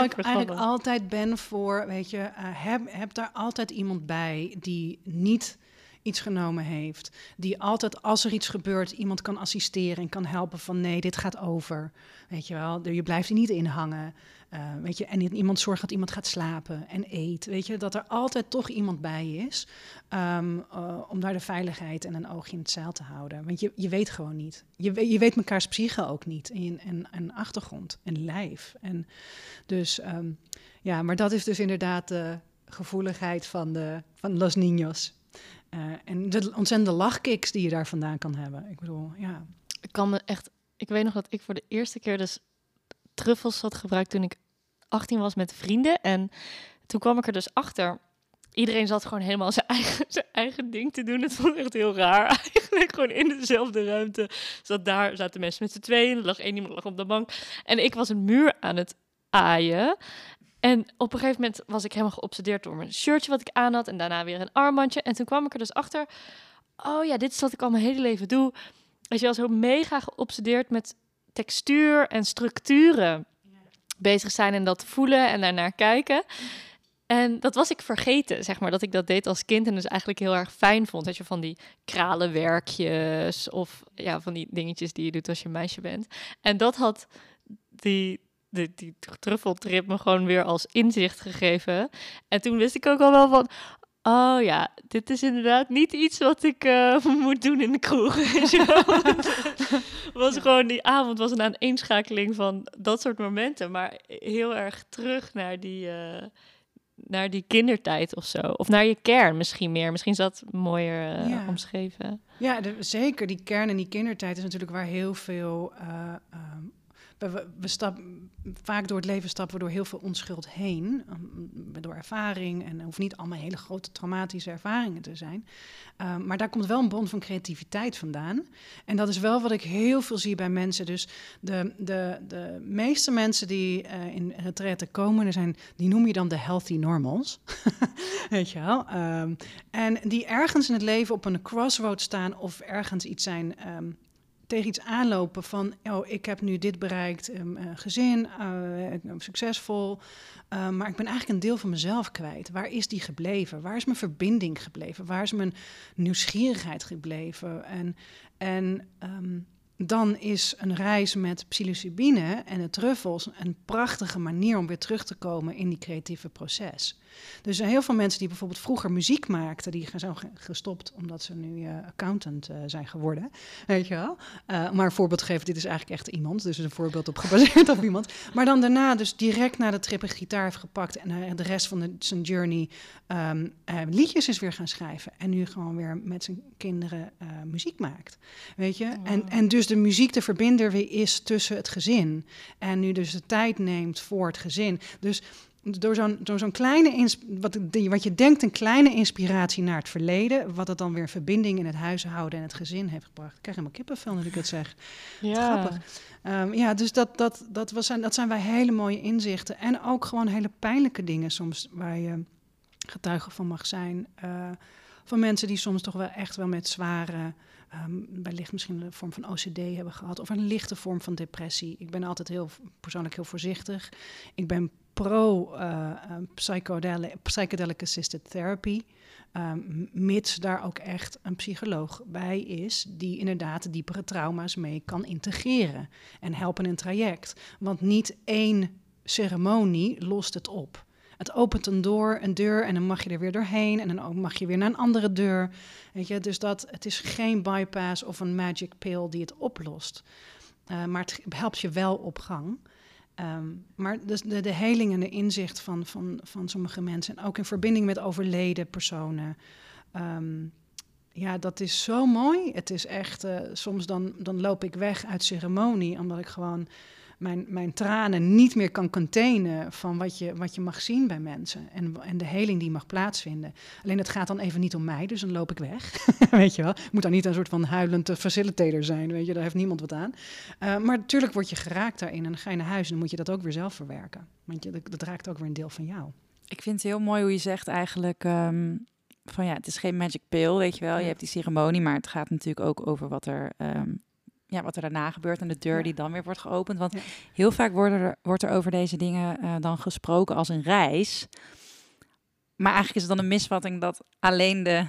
S1: Ik eigenlijk altijd ben voor, weet je, uh, heb, heb daar altijd iemand bij die niet iets genomen heeft. Die altijd, als er iets gebeurt, iemand kan assisteren en kan helpen van nee, dit gaat over. Weet je wel, je blijft er niet in hangen. Uh, weet je, en iemand zorgt dat iemand gaat slapen en eet. Weet je, dat er altijd toch iemand bij is um, uh, om daar de veiligheid en een oogje in het zeil te houden. Want je, je weet gewoon niet. Je, je weet mekaars psyche ook niet en, en, en achtergrond en lijf. En dus um, ja, maar dat is dus inderdaad de gevoeligheid van, de, van Los Niños. Uh, en de ontzettende lachkicks die je daar vandaan kan hebben. Ik bedoel, ja.
S2: Ik kan me echt. Ik weet nog dat ik voor de eerste keer dus truffels had gebruikt toen ik 18 was met vrienden. En toen kwam ik er dus achter. Iedereen zat gewoon helemaal zijn eigen, *laughs* zijn eigen ding te doen. Het vond echt heel raar. *laughs* Eigenlijk gewoon in dezelfde ruimte. Zat daar zaten mensen met z'n tweeën. Er lag één iemand lag op de bank. En ik was een muur aan het aaien. En op een gegeven moment was ik helemaal geobsedeerd door mijn shirtje wat ik aan had. En daarna weer een armbandje. En toen kwam ik er dus achter. Oh ja, dit is wat ik al mijn hele leven doe. Weet je wel, zo mega geobsedeerd met textuur en structuren bezig zijn en dat voelen en daarnaar kijken. En dat was ik vergeten, zeg maar, dat ik dat deed als kind en dus eigenlijk heel erg fijn vond. Dat je van die kralenwerkjes of ja, van die dingetjes die je doet als je meisje bent. En dat had die, die, die truffeltrip me gewoon weer als inzicht gegeven. En toen wist ik ook al wel van, Oh ja, dit is inderdaad niet iets wat ik uh, *laughs* moet doen in de kroeg. was gewoon die avond was een aaneenschakeling van dat soort momenten, maar heel erg terug naar die, uh, naar die kindertijd of zo. Of naar je kern misschien meer. Misschien is dat mooier uh, ja. omschreven.
S1: Ja, de, zeker. Die kern en die kindertijd is natuurlijk waar heel veel um, we, we vaak door het leven stappen we door heel veel onschuld heen. Um, door ervaring. En het hoeft niet allemaal hele grote traumatische ervaringen te zijn. Um, maar daar komt wel een bron van creativiteit vandaan. En dat is wel wat ik heel veel zie bij mensen. Dus de, de, de meeste mensen die uh, in retraite komen, er zijn, die noem je dan de healthy normals. *laughs* Weet je wel? Um, en die ergens in het leven op een crossroad staan of ergens iets zijn tegen iets aanlopen van, oh, ik heb nu dit bereikt, um, gezin, uh, succesvol, uh, maar ik ben eigenlijk een deel van mezelf kwijt. Waar is die gebleven? Waar is mijn verbinding gebleven? Waar is mijn nieuwsgierigheid gebleven? En, en um, dan is een reis met psilocybine en de truffels een prachtige manier om weer terug te komen in die creatieve proces. Dus er zijn heel veel mensen die bijvoorbeeld vroeger muziek maakten, die zijn gestopt omdat ze nu uh, accountant uh, zijn geworden. Weet je wel? Uh, maar een voorbeeld geven, dit is eigenlijk echt iemand, dus een voorbeeld op gebaseerd *laughs* op iemand. Maar dan daarna dus direct naar de trippe gitaar heeft gepakt en de rest van de, zijn journey um, liedjes is weer gaan schrijven. En nu gewoon weer met zijn kinderen muziek maakt. Weet je? Wow. En, en dus de muziek de verbinder weer is tussen het gezin. En nu dus de tijd neemt voor het gezin. Dus door zo'n door zo'n kleine, wat, wat je denkt een kleine inspiratie naar het verleden, wat het dan weer verbinding in het huishouden en het gezin heeft gebracht. Ik krijg helemaal kippenvel nu ik het zeg. Ja. Grappig. Um, ja, dus dat, dat, dat, was, dat zijn wij hele mooie inzichten. En ook gewoon hele pijnlijke dingen soms waar je getuige van mag zijn. Uh, van mensen die soms toch wel echt wel met zware um, wellicht misschien een vorm van OCD hebben gehad of een lichte vorm van depressie. Ik ben altijd heel persoonlijk heel voorzichtig. Ik ben pro uh, psychedelic, psychedelic assisted therapy. Um, mits daar ook echt een psycholoog bij is die inderdaad diepere trauma's mee kan integreren en helpen in traject. Want niet één ceremonie lost het op. Het opent een, door, een deur en dan mag je er weer doorheen en dan mag je weer naar een andere deur. Weet je? Dus dat, het is geen bypass of een magic pill die het oplost. Uh, maar het helpt je wel op gang. Um, maar dus de, de heling en de inzicht van, van, van sommige mensen, en ook in verbinding met overleden personen. Um, ja, dat is zo mooi. Het is echt, uh, soms dan, dan loop ik weg uit ceremonie, omdat ik gewoon mijn, mijn tranen niet meer kan containen van wat je, wat je mag zien bij mensen. En, en de heling die mag plaatsvinden. Alleen het gaat dan even niet om mij, dus dan loop ik weg. *laughs* weet je wel. Moet dan niet een soort van huilende facilitator zijn, weet je. Daar heeft niemand wat aan. Uh, maar natuurlijk word je geraakt daarin en dan ga je naar huis en dan moet je dat ook weer zelf verwerken. Want je, dat, dat raakt ook weer een deel van jou.
S3: Ik vind het heel mooi hoe je zegt eigenlijk... Um van ja, het is geen magic pill, weet je wel. Je hebt die ceremonie, maar het gaat natuurlijk ook over wat er um, ja, wat er daarna gebeurt en de deur die dan weer wordt geopend. Want heel vaak worden er, wordt er over deze dingen uh, dan gesproken als een reis. Maar eigenlijk is het dan een misvatting dat alleen de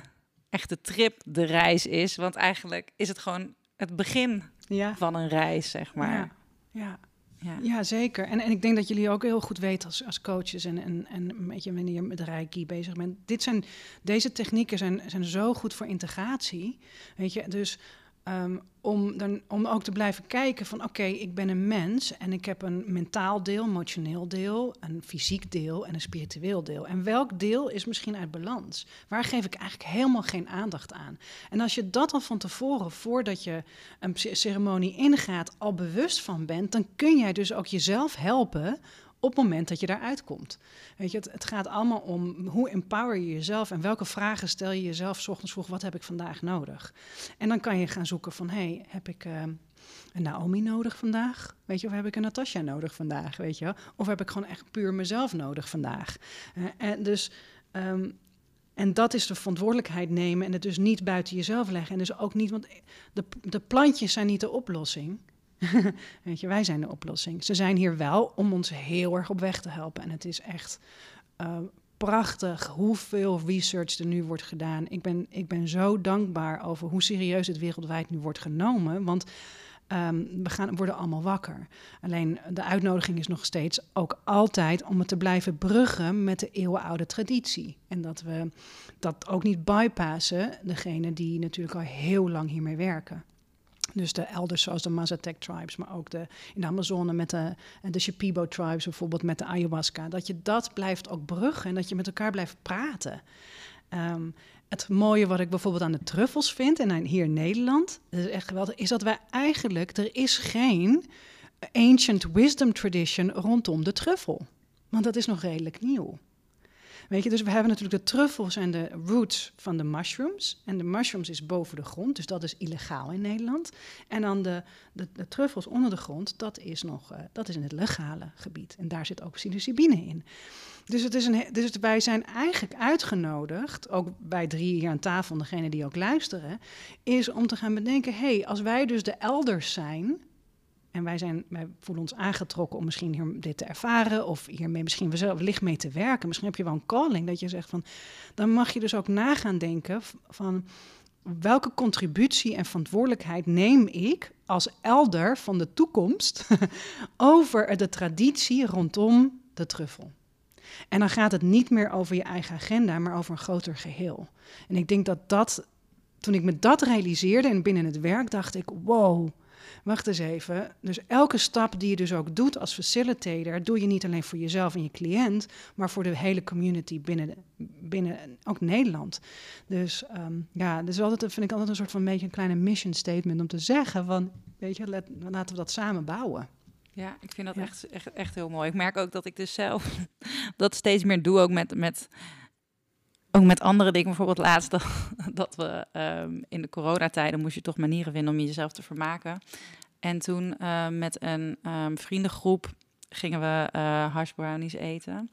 S3: echte trip de reis is. Want eigenlijk is het gewoon het begin
S1: Ja.
S3: van een reis, zeg maar.
S1: Ja. ja.
S3: Ja.
S1: Ja, zeker. En, en ik denk dat jullie ook heel goed weten als, als coaches en, en, en een beetje wanneer je met Reiki bezig bent. Dit zijn, deze technieken zijn, zijn zo goed voor integratie. Weet je, dus ehm, om, dan, om ook te blijven kijken van oké, ik ben een mens en ik heb een mentaal deel, emotioneel deel, een fysiek deel en een spiritueel deel. En welk deel is misschien uit balans? Waar geef ik eigenlijk helemaal geen aandacht aan? En als je dat al van tevoren, voordat je een ceremonie ingaat, al bewust van bent, dan kun jij dus ook jezelf helpen op het moment dat je daaruit komt. Weet je, het, het gaat allemaal om hoe empower je jezelf en welke vragen stel je jezelf 's ochtends vroeg, wat heb ik vandaag nodig? En dan kan je gaan zoeken van, hey, heb ik eh, een Naomi nodig vandaag? Weet je, of heb ik een Natasja nodig vandaag? Weet je, of heb ik gewoon echt puur mezelf nodig vandaag? Eh, en dus ehm, en dat is de verantwoordelijkheid nemen en het dus niet buiten jezelf leggen. En dus ook niet, want de, de plantjes zijn niet de oplossing. *laughs* Weet je, wij zijn de oplossing. Ze zijn hier wel om ons heel erg op weg te helpen. En het is echt eh, prachtig hoeveel research er nu wordt gedaan. Ik ben, ik ben zo dankbaar over hoe serieus het wereldwijd nu wordt genomen. Want ehm, we gaan, worden allemaal wakker. Alleen de uitnodiging is nog steeds ook altijd om het te blijven bruggen met de eeuwenoude traditie. En dat we dat ook niet bypassen, degene die natuurlijk al heel lang hiermee werken. Dus de elders zoals de Mazatec tribes, maar ook de, in de Amazone met de, de Shipibo tribes, bijvoorbeeld met de ayahuasca. Dat je dat blijft ook bruggen en dat je met elkaar blijft praten. Ehm, het mooie wat ik bijvoorbeeld aan de truffels vind, en hier in Nederland, dat is echt geweldig, is dat wij eigenlijk, er is geen ancient wisdom tradition rondom de truffel. Want dat is nog redelijk nieuw. Weet je, dus we hebben natuurlijk de truffels en de roots van de mushrooms. En de mushrooms is boven de grond, dus dat is illegaal in Nederland. En dan de, de, truffels onder de grond, dat is nog, uh, dat is in het legale gebied. En daar zit ook psilocybine in. Dus, het is een, dus wij zijn eigenlijk uitgenodigd, ook bij drie hier aan tafel, degene die ook luisteren, is om te gaan bedenken, hé, hey, als wij dus de elders zijn, en wij, zijn, wij voelen ons aangetrokken om misschien hier dit te ervaren of hiermee misschien wellicht mee te werken. Misschien heb je wel een calling dat je zegt van, dan mag je dus ook nagaan denken van welke contributie en verantwoordelijkheid neem ik als elder van de toekomst *laughs* over de traditie rondom de truffel. En dan gaat het niet meer over je eigen agenda, maar over een groter geheel. En ik denk dat dat, toen ik me dat realiseerde en binnen het werk, dacht ik, wow, wacht eens even. Dus elke stap die je dus ook doet als facilitator, doe je niet alleen voor jezelf en je cliënt, maar voor de hele community binnen, binnen ook Nederland. Dus um, ja, dus altijd, vind ik altijd een soort van beetje een kleine mission statement om te zeggen van, weet je, let, laten we dat samen bouwen.
S3: Ja, ik vind dat ja. echt, echt, echt heel mooi. Ik merk ook dat ik dus zelf *laughs* dat steeds meer doe, ook met, met, ook met andere dingen. Bijvoorbeeld laatst dat, *laughs* we um, in de coronatijden moest je toch manieren vinden om jezelf te vermaken. En toen uh, met een um, vriendengroep gingen we uh, hash brownies eten.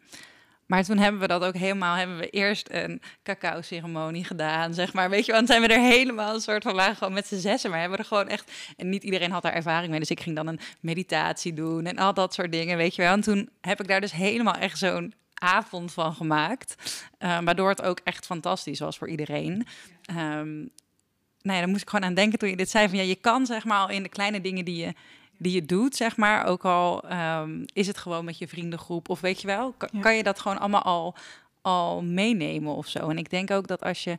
S3: Maar toen hebben we dat ook helemaal, hebben we eerst een cacao-ceremonie gedaan, zeg maar. Weet je, want zijn we er helemaal een soort van, waren gewoon met z'n zessen, maar hebben we er gewoon echt, en niet iedereen had daar ervaring mee, dus ik ging dan een meditatie doen en al dat soort dingen, weet je wel. En toen heb ik daar dus helemaal echt zo'n avond van gemaakt, uh, waardoor het ook echt fantastisch was voor iedereen. Um, nou ja, daar moest ik gewoon aan denken toen je dit zei, van ja, je kan zeg maar al in de kleine dingen die je die je doet, zeg maar. Ook al um, is het gewoon met je vriendengroep of weet je wel, kan, ja. kan je dat gewoon allemaal al, al meenemen of zo. En ik denk ook dat als je,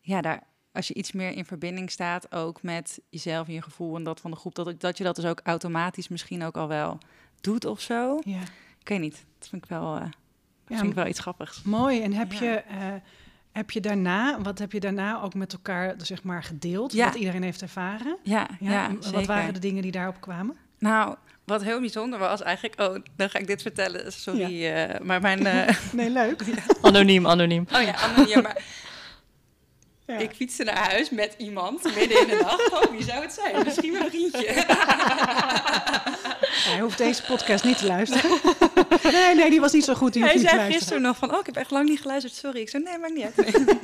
S3: ja, daar, als je iets meer in verbinding staat, ook met jezelf en je gevoel en dat van de groep, dat, dat je dat dus ook automatisch misschien ook al wel doet of zo.
S1: Ja.
S3: Ik weet niet, dat vind ik wel, uh, dat ja, vind ik wel iets grappigs.
S1: Mooi. En heb ja. je... Uh, heb je daarna, wat heb je daarna ook met elkaar zeg maar gedeeld? Ja. Wat iedereen heeft ervaren?
S3: Ja, ja, ja
S1: Wat zeker. waren de dingen die daarop kwamen?
S3: Nou, wat heel bijzonder was eigenlijk... Oh, dan ga ik dit vertellen. Sorry, ja. uh, maar mijn... Uh, *laughs*
S1: nee, leuk. *laughs*
S2: Anoniem, anoniem.
S3: Oh ja, anoniem. Maar *laughs* ja. ik fietste naar huis met iemand midden in de nacht. Oh, wie zou het zijn? Misschien mijn vriendje. *laughs*
S1: Hij hoeft deze podcast niet te luisteren. *laughs* Nee, nee, die was niet zo goed. Die
S3: Hij
S1: zei
S3: luisteren. gisteren nog van, oh, ik heb echt lang niet geluisterd. Sorry. Ik zei, nee, maakt niet uit. Nee.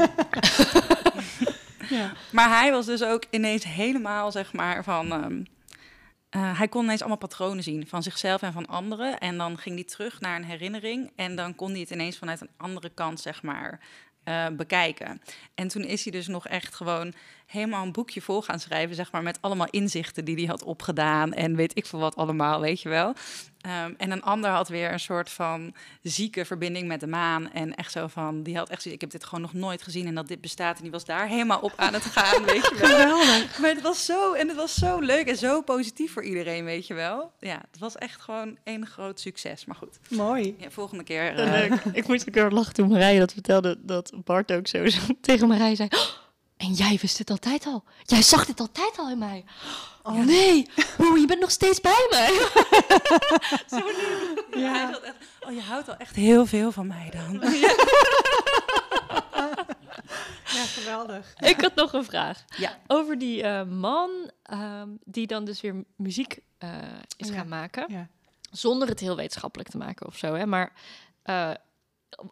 S3: *laughs* ja. Maar hij was dus ook ineens helemaal, zeg maar, van... Um, uh, hij kon ineens allemaal patronen zien van zichzelf en van anderen. En dan ging hij terug naar een herinnering. En dan kon hij het ineens vanuit een andere kant, zeg maar, eh, bekijken. En toen is hij dus nog echt gewoon helemaal een boekje vol gaan schrijven, zeg maar, met allemaal inzichten die hij had opgedaan en weet ik veel wat allemaal, weet je wel. Ehm, en een ander had weer een soort van zieke verbinding met de maan. En echt zo van, die had echt zoiets, ik heb dit gewoon nog nooit gezien en dat dit bestaat. En die was daar helemaal op aan het gaan, weet je wel.
S1: Geweldig.
S3: Maar het was zo, en het was zo leuk en zo positief voor iedereen, weet je wel. Ja, het was echt gewoon één groot succes. Maar goed,
S1: Mooi.
S3: ja, volgende keer... Eh,
S2: leuk. Ik moest heel erg lachen toen Marije dat vertelde, dat Bart ook zo zo *laughs* tegen Marije zei... "Oh, en jij wist het altijd al. Jij zag dit altijd al in mij. Oh nee, broer, je bent nog steeds bij mij. *laughs*
S3: Zo lief. Echt, oh, je houdt al echt heel veel van mij dan. *laughs*
S1: Ja, geweldig.
S2: Ik had nog een vraag.
S3: Ja.
S2: Over die eh, man ehm, die dan dus weer muziek eh, is
S1: Ja.
S2: gaan maken.
S1: Ja.
S2: Zonder het heel wetenschappelijk te maken of zo. Hè? Maar eh,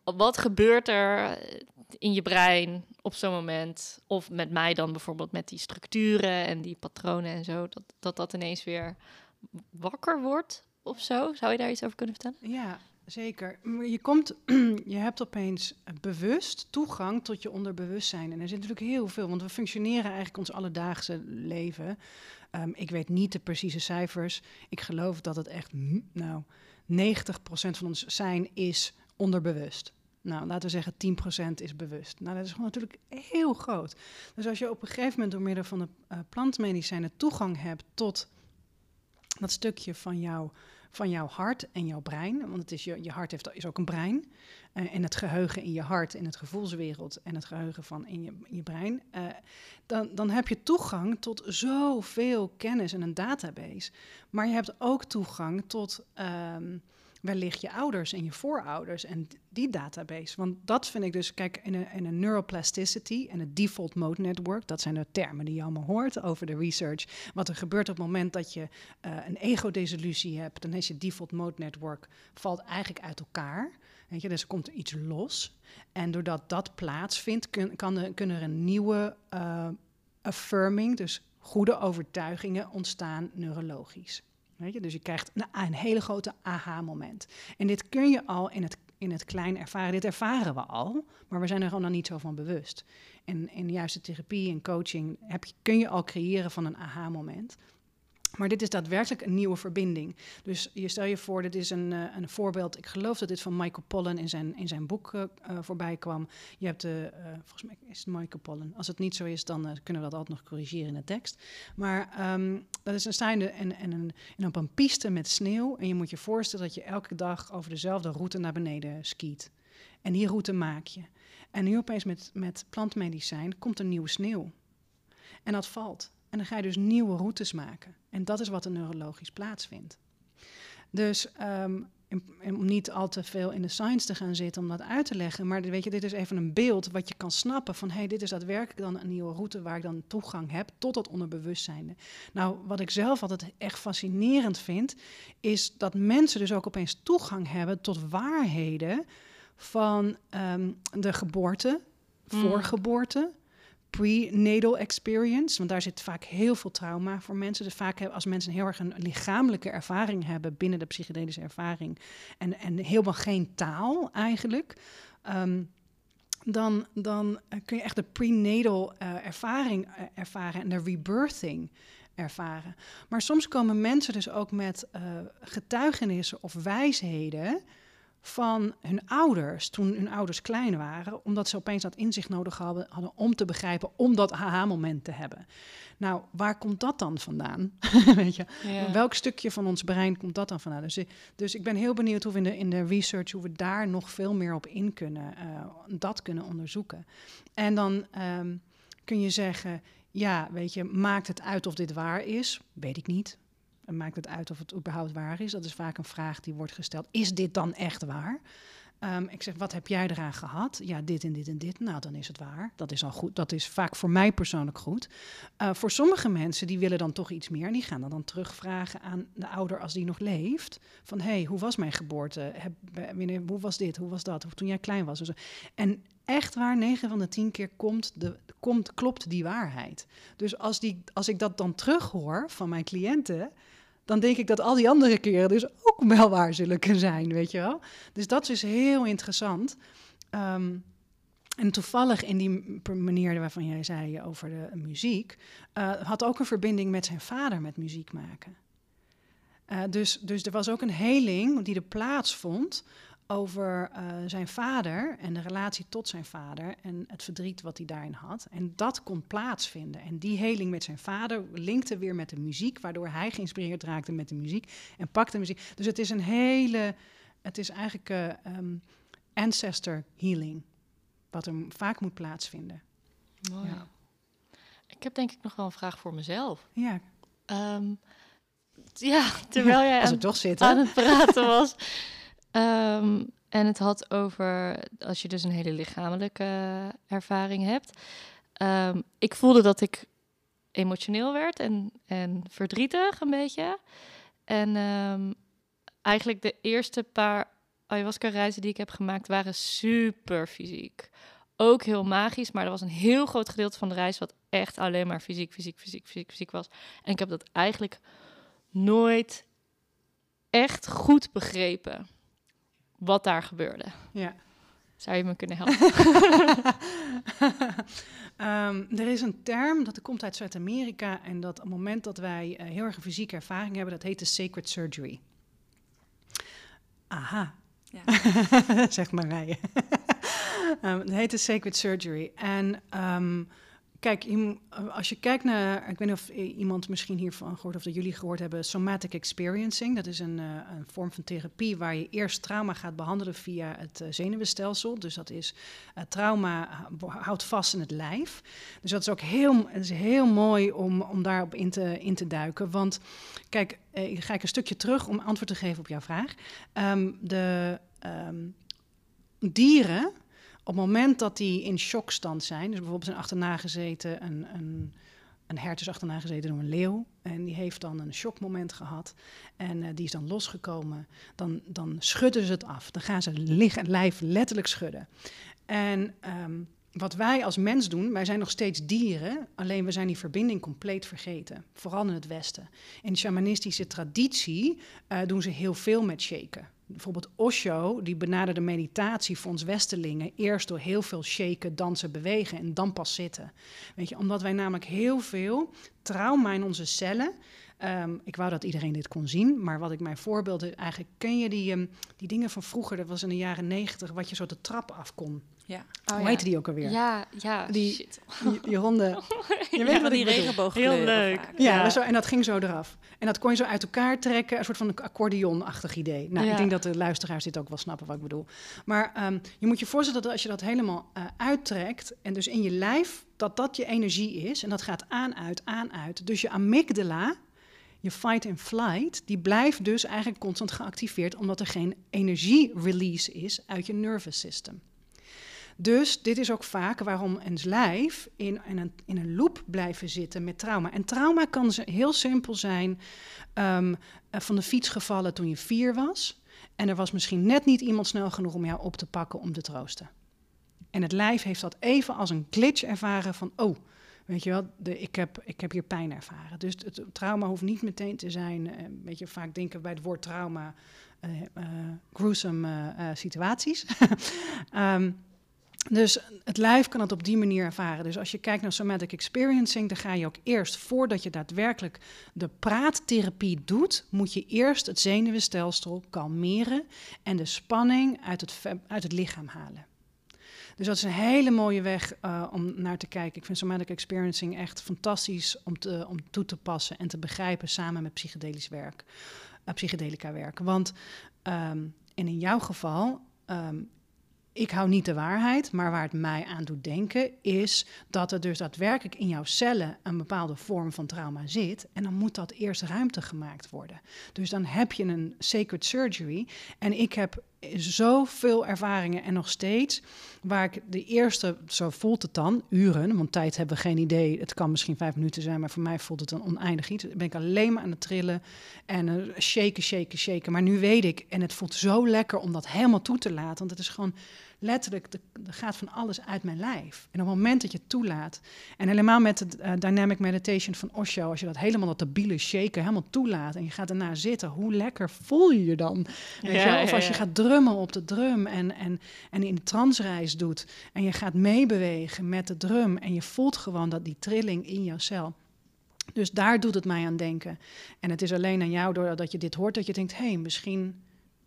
S2: wat gebeurt er in je brein op zo'n moment? Of met mij dan bijvoorbeeld met die structuren en die patronen en zo. Dat dat, dat ineens weer wakker wordt of zo. Zou je daar iets over kunnen vertellen?
S1: Ja, zeker. Je, komt, *clears throat* je hebt opeens bewust toegang tot je onderbewustzijn. En er zit natuurlijk heel veel, want we functioneren eigenlijk ons alledaagse leven. Ehm, ik weet niet de precieze cijfers. Ik geloof dat het echt, nou, 90% van ons zijn is onderbewust. Nou, laten we zeggen 10% is bewust. Nou, dat is gewoon natuurlijk heel groot. Dus als je op een gegeven moment door middel van de eh, plantmedicijnen toegang hebt tot dat stukje van, jou, van jouw hart en jouw brein, want het is je, je hart heeft, is ook een brein, eh, en het geheugen in je hart, in het gevoelswereld en het geheugen van in je, in je brein, eh, dan, dan heb je toegang tot zoveel kennis en een database. Maar je hebt ook toegang tot ehm, wellicht je ouders en je voorouders en die database. Want dat vind ik dus, kijk, in een, in een neuroplasticity en het default mode network, dat zijn de termen die je allemaal hoort over de research. Wat er gebeurt op het moment dat je eh, een ego-desillusie hebt, dan is je default mode network valt eigenlijk uit elkaar. Weet je, dus er komt iets los. En doordat dat plaatsvindt, kan er, kunnen er een nieuwe eh, affirming, dus goede overtuigingen ontstaan neurologisch. Weet je? Dus je krijgt een, een hele grote aha-moment. En dit kun je al in het, in het klein ervaren. Dit ervaren we al, maar we zijn er gewoon nog niet zo van bewust. En in de juiste therapie en coaching heb je, kun je al creëren van een aha-moment. Maar dit is daadwerkelijk een nieuwe verbinding. Dus je stel je voor, dit is een, eh, een voorbeeld. Ik geloof dat dit van Michael Pollan in zijn, in zijn boek eh, voorbij kwam. Je hebt de, volgens mij is het Michael Pollan. Als het niet zo is, dan kunnen we dat altijd nog corrigeren in de tekst. Maar ehm, dat is een staande en, en, een, en op een piste met sneeuw. En je moet je voorstellen dat je elke dag over dezelfde route naar beneden skiet. En die route maak je. En nu opeens met, met plantmedicijn komt er nieuwe sneeuw. En dat valt. En dan ga je dus nieuwe routes maken. En dat is wat er neurologisch plaatsvindt. Dus in- om niet al te veel in de science te gaan zitten om dat uit te leggen. Maar weet je, dit is even een beeld wat je kan snappen van... hé, hey, dit is daadwerkelijk dan een nieuwe route waar ik dan toegang heb tot dat onderbewustzijn. Nou, wat ik zelf altijd echt fascinerend vind... is dat mensen dus ook opeens toegang hebben tot waarheden... van ehm, de geboorte,
S2: Mm.
S1: voorgeboorte prenatal experience. Want daar zit vaak heel veel trauma voor mensen. Dus vaak als mensen heel erg een lichamelijke ervaring hebben binnen de psychedelische ervaring. En, en helemaal geen taal eigenlijk. ehm, dan, dan eh, kun je echt de prenatal eh, ervaring eh, ervaren en de rebirthing ervaren. Maar soms komen mensen dus ook met getuigenissen of wijsheden van hun ouders toen hun ouders klein waren, omdat ze opeens dat inzicht nodig hadden, hadden om te begrijpen, om dat aha-moment te hebben. Nou, waar komt dat dan vandaan? *laughs* Weet je, welk stukje van ons brein komt dat dan vandaan? Dus, ik- dus ik ben heel benieuwd hoe we in de, in de research, hoe we daar nog veel meer op in kunnen, eh, dat kunnen onderzoeken. En dan ehm, kun je zeggen, ja, weet je, maakt het uit of dit waar is? Weet ik niet. Maakt het uit of het überhaupt waar is? Dat is vaak een vraag die wordt gesteld. Is dit dan echt waar? Ehm, ik zeg, wat heb jij eraan gehad? Ja, dit en dit en dit. Nou, dan is het waar. Dat is al goed. Dat is vaak voor mij persoonlijk goed. Uh, voor sommige mensen, die willen dan toch iets meer. En die gaan dan, dan terugvragen aan de ouder als die nog leeft. Van, hé, hey, hoe was mijn geboorte? Heb, hoe was dit? Hoe was dat? Of toen jij klein was? En echt waar, 9 van de 10 keer komt de, komt, klopt die waarheid. Dus als, die, als ik dat dan terughoor van mijn cliënten dan denk ik dat al die andere keren dus ook wel waar zullen kunnen zijn, weet je wel. Dus dat is heel interessant. Um, en toevallig in die manier waarvan jij zei over de muziek, uh, had ook een verbinding met zijn vader met muziek maken. Uh, dus, dus er was ook een heling die er plaatsvond over uh, zijn vader en de relatie tot zijn vader en het verdriet wat hij daarin had. En dat kon plaatsvinden. En die heling met zijn vader linkte weer met de muziek, waardoor hij geïnspireerd raakte met de muziek en pakte muziek. Dus het is een hele, het is eigenlijk uh, um, ancestor healing, wat er vaak moet plaatsvinden.
S2: Mooi. Ja. Ik heb denk ik nog wel een vraag voor mezelf.
S1: Ja.
S2: Um, ja, terwijl *laughs* jij aan,
S1: toch zit,
S2: aan het praten was. *laughs* Um, en het had over als je dus een hele lichamelijke ervaring hebt. Um, ik voelde dat ik emotioneel werd en, en verdrietig een beetje. En um, eigenlijk de eerste paar ayahuasca-reizen die ik heb gemaakt waren super fysiek. Ook heel magisch, maar er was een heel groot gedeelte van de reis wat echt alleen maar fysiek, fysiek, fysiek, fysiek, fysiek was. En ik heb dat eigenlijk nooit echt goed begrepen wat daar gebeurde.
S1: Ja.
S2: Zou je me kunnen helpen?
S1: um, *laughs* er is een term dat komt uit Zuid-Amerika en dat op het moment dat wij uh, heel erg een fysieke ervaring hebben, dat heet de sacred surgery. Aha. Ja. *laughs* zeg maar rijden. *laughs* um, het heet de sacred surgery. En um, Kijk, als je kijkt naar, ik weet niet of iemand misschien hiervan gehoord of dat jullie gehoord hebben, somatic experiencing. Dat is een, uh, een vorm van therapie waar je eerst trauma gaat behandelen via het uh, zenuwstelsel. Dus dat is uh, trauma houdt vast in het lijf. Dus dat is ook heel, is heel mooi om, om daarop in te, in te duiken. Want kijk, ik ga ik een stukje terug om antwoord te geven op jouw vraag. Um, de um, dieren op het moment dat die in shockstand zijn, dus bijvoorbeeld zijn achterna gezeten, een, een, een hert is achterna gezeten door een leeuw. En die heeft dan een shockmoment gehad. En uh, die is dan losgekomen. Dan, dan schudden ze het af. Dan gaan ze liggen, lijf letterlijk schudden. En um, wat wij als mens doen, wij zijn nog steeds dieren, alleen we zijn die verbinding compleet vergeten. Vooral in het Westen. In de shamanistische traditie uh, doen ze heel veel met shaken. Bijvoorbeeld Osho, die benaderde meditatie voor ons Westelingen eerst door heel veel shaken, dansen, bewegen en dan pas zitten. Weet je, omdat wij namelijk heel veel trauma in onze cellen. Um, ik wou dat iedereen dit kon zien, maar wat ik mijn voorbeelden eigenlijk ken je die, um, die dingen van vroeger, dat was in de jaren negentig, wat je zo de trap af kon.
S3: Ja.
S1: Oh, Hoe ja. heette die ook alweer?
S2: Ja, ja,
S1: die,
S2: shit.
S1: Die, die honden. *laughs* Je weet
S3: ja,
S1: wat
S3: die regenboogkleuren
S2: Heel leuk.
S1: Ja, Zo, en dat ging zo eraf. En dat kon je zo uit elkaar trekken, een soort van een accordeon-achtig idee. Nou,
S2: Ja.
S1: ik denk dat de luisteraars dit ook wel snappen wat ik bedoel. Maar ehm, je moet je voorstellen dat als je dat helemaal eh, uittrekt en dus in je lijf, dat dat je energie is en dat gaat aan, uit, aan, uit. Dus je amygdala, je fight and flight, die blijft dus eigenlijk constant geactiveerd omdat er geen energie-release is uit je nervous system. Dus dit is ook vaak waarom een lijf in, in, een, in een loop blijven zitten met trauma. En trauma kan heel simpel zijn ehm, eh, van de fiets gevallen toen je vier was. En er was misschien net niet iemand snel genoeg om jou op te pakken om te troosten. En het lijf heeft dat even als een glitch ervaren van, oh, weet je wel, de, ik, heb, ik heb hier pijn ervaren. Dus het, trauma hoeft niet meteen te zijn, eh, weet je, vaak denken bij het woord trauma, eh eh, gruesome eh, eh, situaties. *laughs* Ehm, dus het lijf kan het op die manier ervaren. Dus als je kijkt naar somatic experiencing, dan ga je ook eerst, voordat je daadwerkelijk de praattherapie doet, moet je eerst het zenuwstelsel kalmeren en de spanning uit het, uit het lichaam halen. Dus dat is een hele mooie weg eh, om naar te kijken. Ik vind somatic experiencing echt fantastisch om, te, om toe te passen en te begrijpen samen met psychedelisch werk, eh, psychedelica werk. Want ehm, in jouw geval, ehm, ik hou niet de waarheid, maar waar het mij aan doet denken is dat er dus daadwerkelijk in jouw cellen een bepaalde vorm van trauma zit. En dan moet dat eerst ruimte gemaakt worden. Dus dan heb je een sacred surgery. En ik heb zoveel ervaringen en nog steeds, waar ik de eerste, zo voelt het dan, uren, want tijd hebben we geen idee. Het kan misschien vijf minuten zijn, maar voor mij voelt het een oneindig iets. Ben ik alleen maar aan het trillen en eh, shaken, shaken, shaken. Maar nu weet ik, en het voelt zo lekker om dat helemaal toe te laten, want het is gewoon letterlijk, er gaat van alles uit mijn lijf. En op het moment dat je het toelaat, en helemaal met de eh, Dynamic Meditation van Osho, als je dat helemaal dat debiele shaken helemaal toelaat en je gaat erna zitten, hoe lekker voel je je dan? Weet
S2: Ja?
S1: Of
S2: ja,
S1: als je gaat drummen op de drum en, en, en in de transreis doet en je gaat meebewegen met de drum en je voelt gewoon dat die trilling in jouw cel. Dus daar doet het mij aan denken. En het is alleen aan jou, doordat je dit hoort, dat je denkt: hé, hey, misschien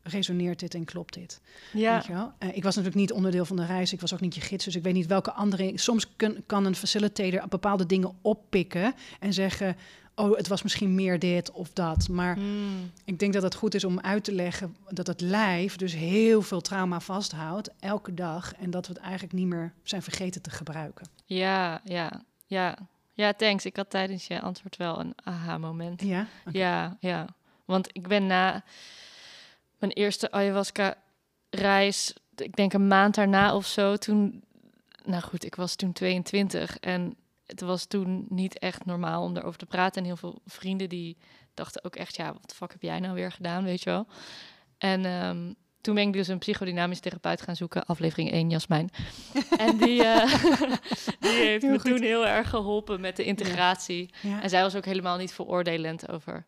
S1: resoneert dit en klopt dit.
S2: Ja,
S1: Weet je wel? Eh, ik was natuurlijk niet onderdeel van de reis, ik was ook niet je gids, dus ik weet niet welke andere. Soms kun- kan een facilitator bepaalde dingen oppikken en zeggen: oh, het was misschien meer dit of dat. Maar
S2: Hmm.
S1: ik denk dat het goed is om uit te leggen dat het lijf dus heel veel trauma vasthoudt elke dag en dat we het eigenlijk niet meer zijn vergeten te gebruiken.
S2: ja, ja, ja. Ja, thanks. Ik had tijdens je antwoord wel een aha-moment.
S1: Ja?
S2: Ja, ja. Want ik ben na mijn eerste ayahuasca-reis, ik denk een maand daarna of zo, toen... Nou goed, ik was toen 22 en het was toen niet echt normaal om erover te praten. En heel veel vrienden die dachten ook echt, ja, wat de fuck heb jij nou weer gedaan, weet je wel? En ehm, toen ben ik dus een psychodynamisch therapeut gaan zoeken, aflevering 1, Jasmijn. *laughs* en die, eh, *laughs* die heeft
S1: Heel
S2: me
S1: goed.
S2: toen heel erg geholpen met de integratie.
S1: Ja.
S2: En zij was ook helemaal niet veroordelend over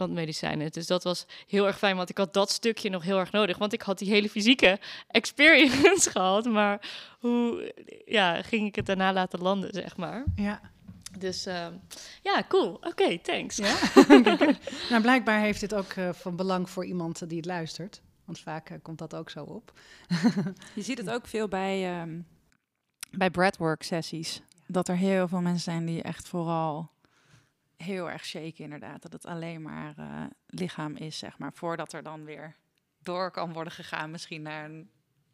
S2: plantmedicijnen. Dus dat was heel erg fijn, want ik had dat stukje nog heel erg nodig. Want ik had die hele fysieke experience *laughs* gehad, maar hoe ja, ging ik het daarna laten landen, zeg maar.
S1: ja.
S2: Dus ehm, ja, cool. Oké, thanks.
S1: Ja? *laughs* nou, blijkbaar heeft dit ook eh, van belang voor iemand eh, die het luistert. Want vaak eh, komt dat ook zo op. *laughs*
S3: Je ziet het ook veel bij, ehm bij breathwork sessies. Dat er heel veel mensen zijn die echt vooral heel erg shaken inderdaad. Dat het alleen maar eh, lichaam is, zeg maar. Voordat er dan weer door kan worden gegaan misschien naar een,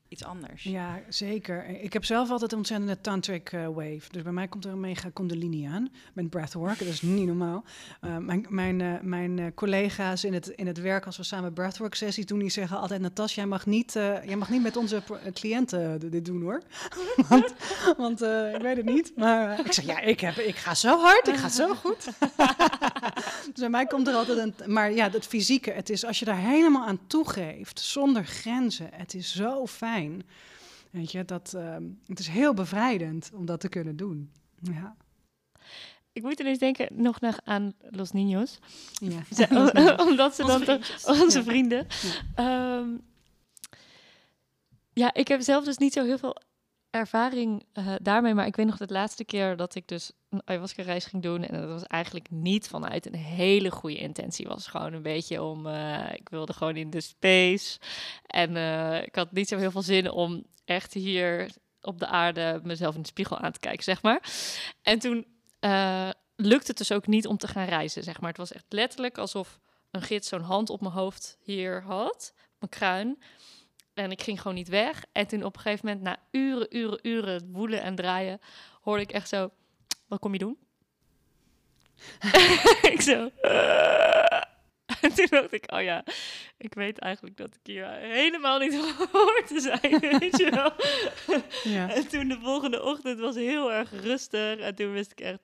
S3: iets anders.
S1: Ja, zeker. Ik heb zelf altijd een ontzettende tantric eh, wave. Dus bij mij komt er een mega kundalini aan met breathwork. Dat is niet normaal. Eh, mijn mijn, eh, mijn collega's in het, in het werk, als we samen breathwork sessies doen, die zeggen altijd... Natas, jij mag niet, jij mag niet met onze cliënten dit doen hoor. *laughs* want want ik weet het niet. Maar ik zeg, ja, ik, heb, ik ga zo hard, ik ga zo goed. *laughs* dus bij mij komt er altijd een... Maar ja, het fysieke, het is als je daar helemaal aan toegeeft, zonder grenzen. Het is zo fijn. Weet je, dat, ehm, het is heel bevrijdend om dat te kunnen doen. Ja.
S2: Ik moet ineens denken nog nog aan Los Niños.
S1: ja. *laughs* *laughs*
S2: Omdat ze
S1: Onze
S2: dan *laughs* onze
S1: Ja.
S2: vrienden. Ehm, ja, ik heb zelf dus niet zo heel veel ervaring eh, daarmee. Maar ik weet nog de laatste keer dat ik dus een ayahuasca-reis ging doen. En dat was eigenlijk niet vanuit een hele goede intentie. was gewoon een beetje om... eh, ik wilde gewoon in de space. En eh, ik had niet zo heel veel zin om echt hier op de aarde mezelf in de spiegel aan te kijken, zeg maar. En toen lukte het dus ook niet om te gaan reizen, zeg maar. Het was echt letterlijk alsof een gids zo'n hand op mijn hoofd hier had, mijn kruin. En ik ging gewoon niet weg. En toen op een gegeven moment, na uren, uren, uren woelen en draaien, hoorde ik echt zo, wat kom je doen? *laughs* ik zo. En toen dacht ik, oh ja, ik weet eigenlijk dat ik hier helemaal niet *laughs* hoor te zijn, weet je wel. *laughs*
S1: Ja.
S2: En toen de volgende ochtend was heel erg rustig. En toen wist ik echt,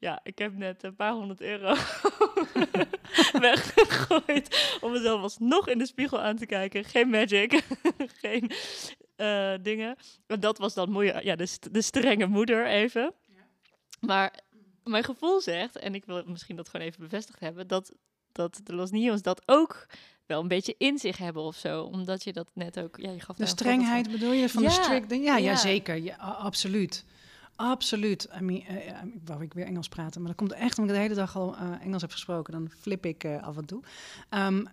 S2: ja, ik heb net een paar honderd euro *laughs* weggegooid. Om mezelf alsnog in de spiegel aan te kijken. Geen magic, geen eh, dingen. En dat was dan moeilijk. Ja, de, st- de strenge moeder even. Maar mijn gevoel zegt, en ik wil misschien dat gewoon even bevestigd hebben, dat, dat de Los Niños dat ook wel een beetje in zich hebben of zo. Omdat je dat net ook, ja, je gaf
S1: De strengheid bedoel je van de
S2: Ja,
S1: strict? Ja, ja.
S2: ja.
S1: zeker. Ja, absoluut. Absoluut. I mean, eh, ik wou ik weer Engels praten, maar dat komt echt omdat ik de hele dag al eh, Engels heb gesproken. Dan flip ik eh, af en toe. Ehm,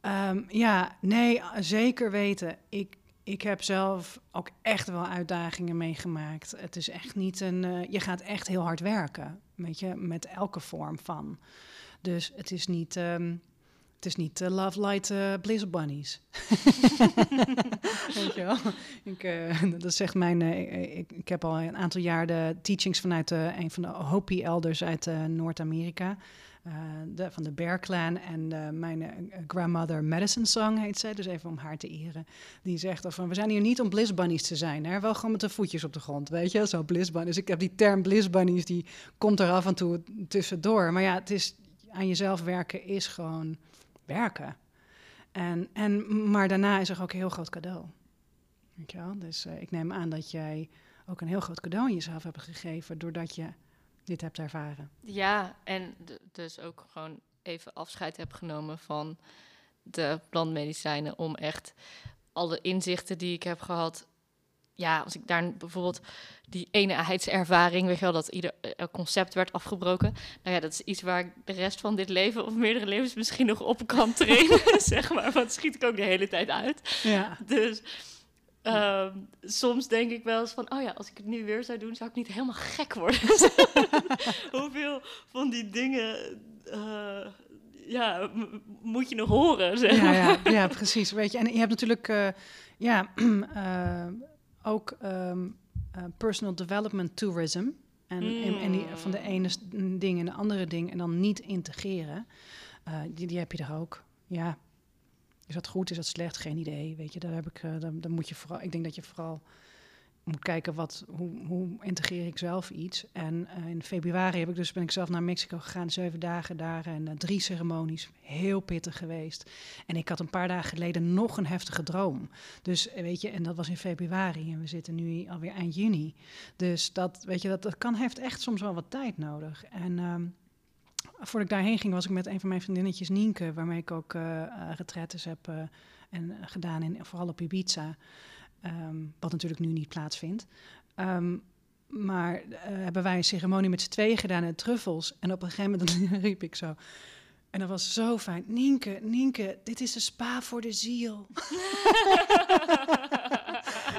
S1: ehm, ja, nee, zeker weten. Ik, ik heb zelf ook echt wel uitdagingen meegemaakt. Het is echt niet een. je gaat echt heel hard werken, weet je, met elke vorm van. Dus het is niet. ehm, het is niet eh, Love Light Bliss Bunnies. *laughs* Weet je wel? Ik, eh, dat zegt mijn. ik, ik heb al een aantal jaar de teachings vanuit een van de Hopi elders uit Noord-Amerika. de, van de Bear Clan. En mijn grandmother Medicine Song heet zij. Dus even om haar te eren. Die zegt al van, we zijn hier niet om bliss bunnies te zijn. Hè? Wel gewoon met de voetjes op de grond, weet je. Zo bliss bunnies. Ik heb die term bliss bunnies, die komt er af en toe tussendoor. Maar ja, het is, aan jezelf werken is gewoon werken. En, en, maar daarna is er ook een heel groot cadeau. Weet je wel? Dus eh, ik neem aan dat jij ook een heel groot cadeau aan jezelf hebt gegeven doordat je dit hebt ervaren.
S2: Ja, en dus ook gewoon even afscheid heb genomen van de plantmedicijnen om echt alle inzichten die ik heb gehad. Ja, als ik daar bijvoorbeeld die eenheidservaring, weet je wel, dat ieder eh, concept werd afgebroken. Nou ja, dat is iets waar ik de rest van dit leven of meerdere levens misschien nog op kan *laughs* trainen, *laughs* zeg maar. Want dat schiet ik ook de hele tijd uit.
S1: Ja.
S2: Dus ehm, soms denk ik wel eens van, oh ja, als ik het nu weer zou doen, zou ik niet helemaal gek worden. *laughs* Hoeveel van die dingen, eh, ja, moet je nog horen, zeg
S1: Ja, ja, ja, precies. Weet je, en je hebt natuurlijk eh, ja, *clears throat* ook ehm, eh, personal development tourism. En, en, en die, van de ene ding en de andere ding en dan niet integreren. Eh, die, die heb je er ook. Ja. Is dat goed? Is dat slecht? Geen idee. Weet je, daar heb ik. eh, dan, dan moet je vooral. Ik denk dat je vooral moet kijken wat, hoe, hoe integreer ik zelf iets. En eh, in februari heb ik dus, ben ik zelf naar Mexico gegaan, zeven dagen daar en eh, drie ceremonies. Heel pittig geweest. En ik had een paar dagen geleden nog een heftige droom. Dus eh, weet je, en dat was in februari en we zitten nu alweer eind juni. Dus dat, weet je, dat, dat kan, heeft echt soms wel wat tijd nodig. En ehm, voordat ik daarheen ging, was ik met een van mijn vriendinnetjes, Nienke, waarmee ik ook eh, retretes heb en, gedaan, in, vooral op Ibiza. Ehm, wat natuurlijk nu niet plaatsvindt. Ehm, maar eh, hebben wij een ceremonie met z'n tweeën gedaan in truffels. En op een gegeven moment *laughs* riep ik zo. En dat was zo fijn. Nienke, Nienke, dit is een spa voor de ziel. *laughs*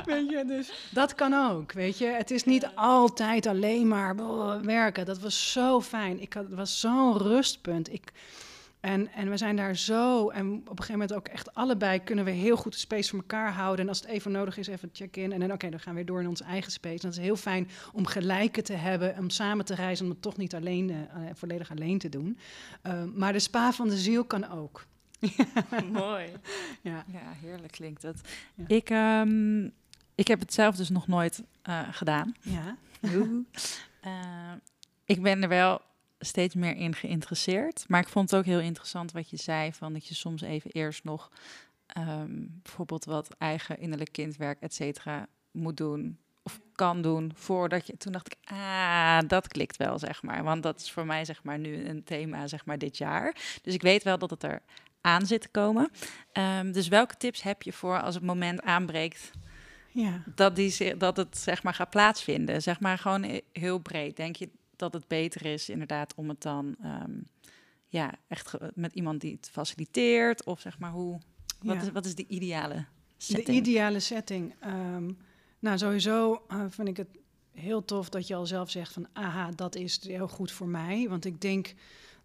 S1: weet je, dus dat kan ook, weet je. Het is niet altijd alleen maar oh, werken. Dat was zo fijn. Ik had, het was zo'n rustpunt. Ik, en, en we zijn daar zo, en op een gegeven moment ook echt allebei kunnen we heel goed de space voor elkaar houden. En als het even nodig is, even check-in. En dan, oké, dan gaan we weer door in onze eigen space. En dat is heel fijn om gelijken te hebben, om samen te reizen, om het toch niet alleen, eh, eh, volledig alleen te doen. Uh, maar de spa van de ziel kan ook. *laughs*
S2: Mooi.
S1: Ja.
S3: Ja, heerlijk klinkt het.
S1: Ja.
S3: Ik, um, ik heb het zelf dus nog nooit uh, gedaan.
S1: Ja.
S3: uh, *laughs* ik ben er wel steeds meer in geïnteresseerd. Maar ik vond het ook heel interessant wat je zei, van dat je soms even eerst nog um, bijvoorbeeld wat eigen innerlijk kindwerk, et cetera, moet doen. Of kan doen voordat je. Toen dacht ik, ah, dat klikt wel, zeg maar. Want dat is voor mij, zeg maar, nu een thema, zeg maar, dit jaar. Dus ik weet wel dat het er aan zit te komen. Um, dus welke tips heb je voor als het moment aanbreekt?
S1: Ja.
S3: Dat, die, dat het zeg maar gaat plaatsvinden. Zeg maar gewoon heel breed. Denk je dat het beter is inderdaad om het dan um, ja, echt met iemand die het faciliteert? Of zeg maar hoe. Wat,
S1: Ja.
S3: is, wat is de ideale setting?
S1: De ideale setting. Um, nou, sowieso uh, vind ik het heel tof dat je al zelf zegt van... aha, dat is heel goed voor mij. Want ik denk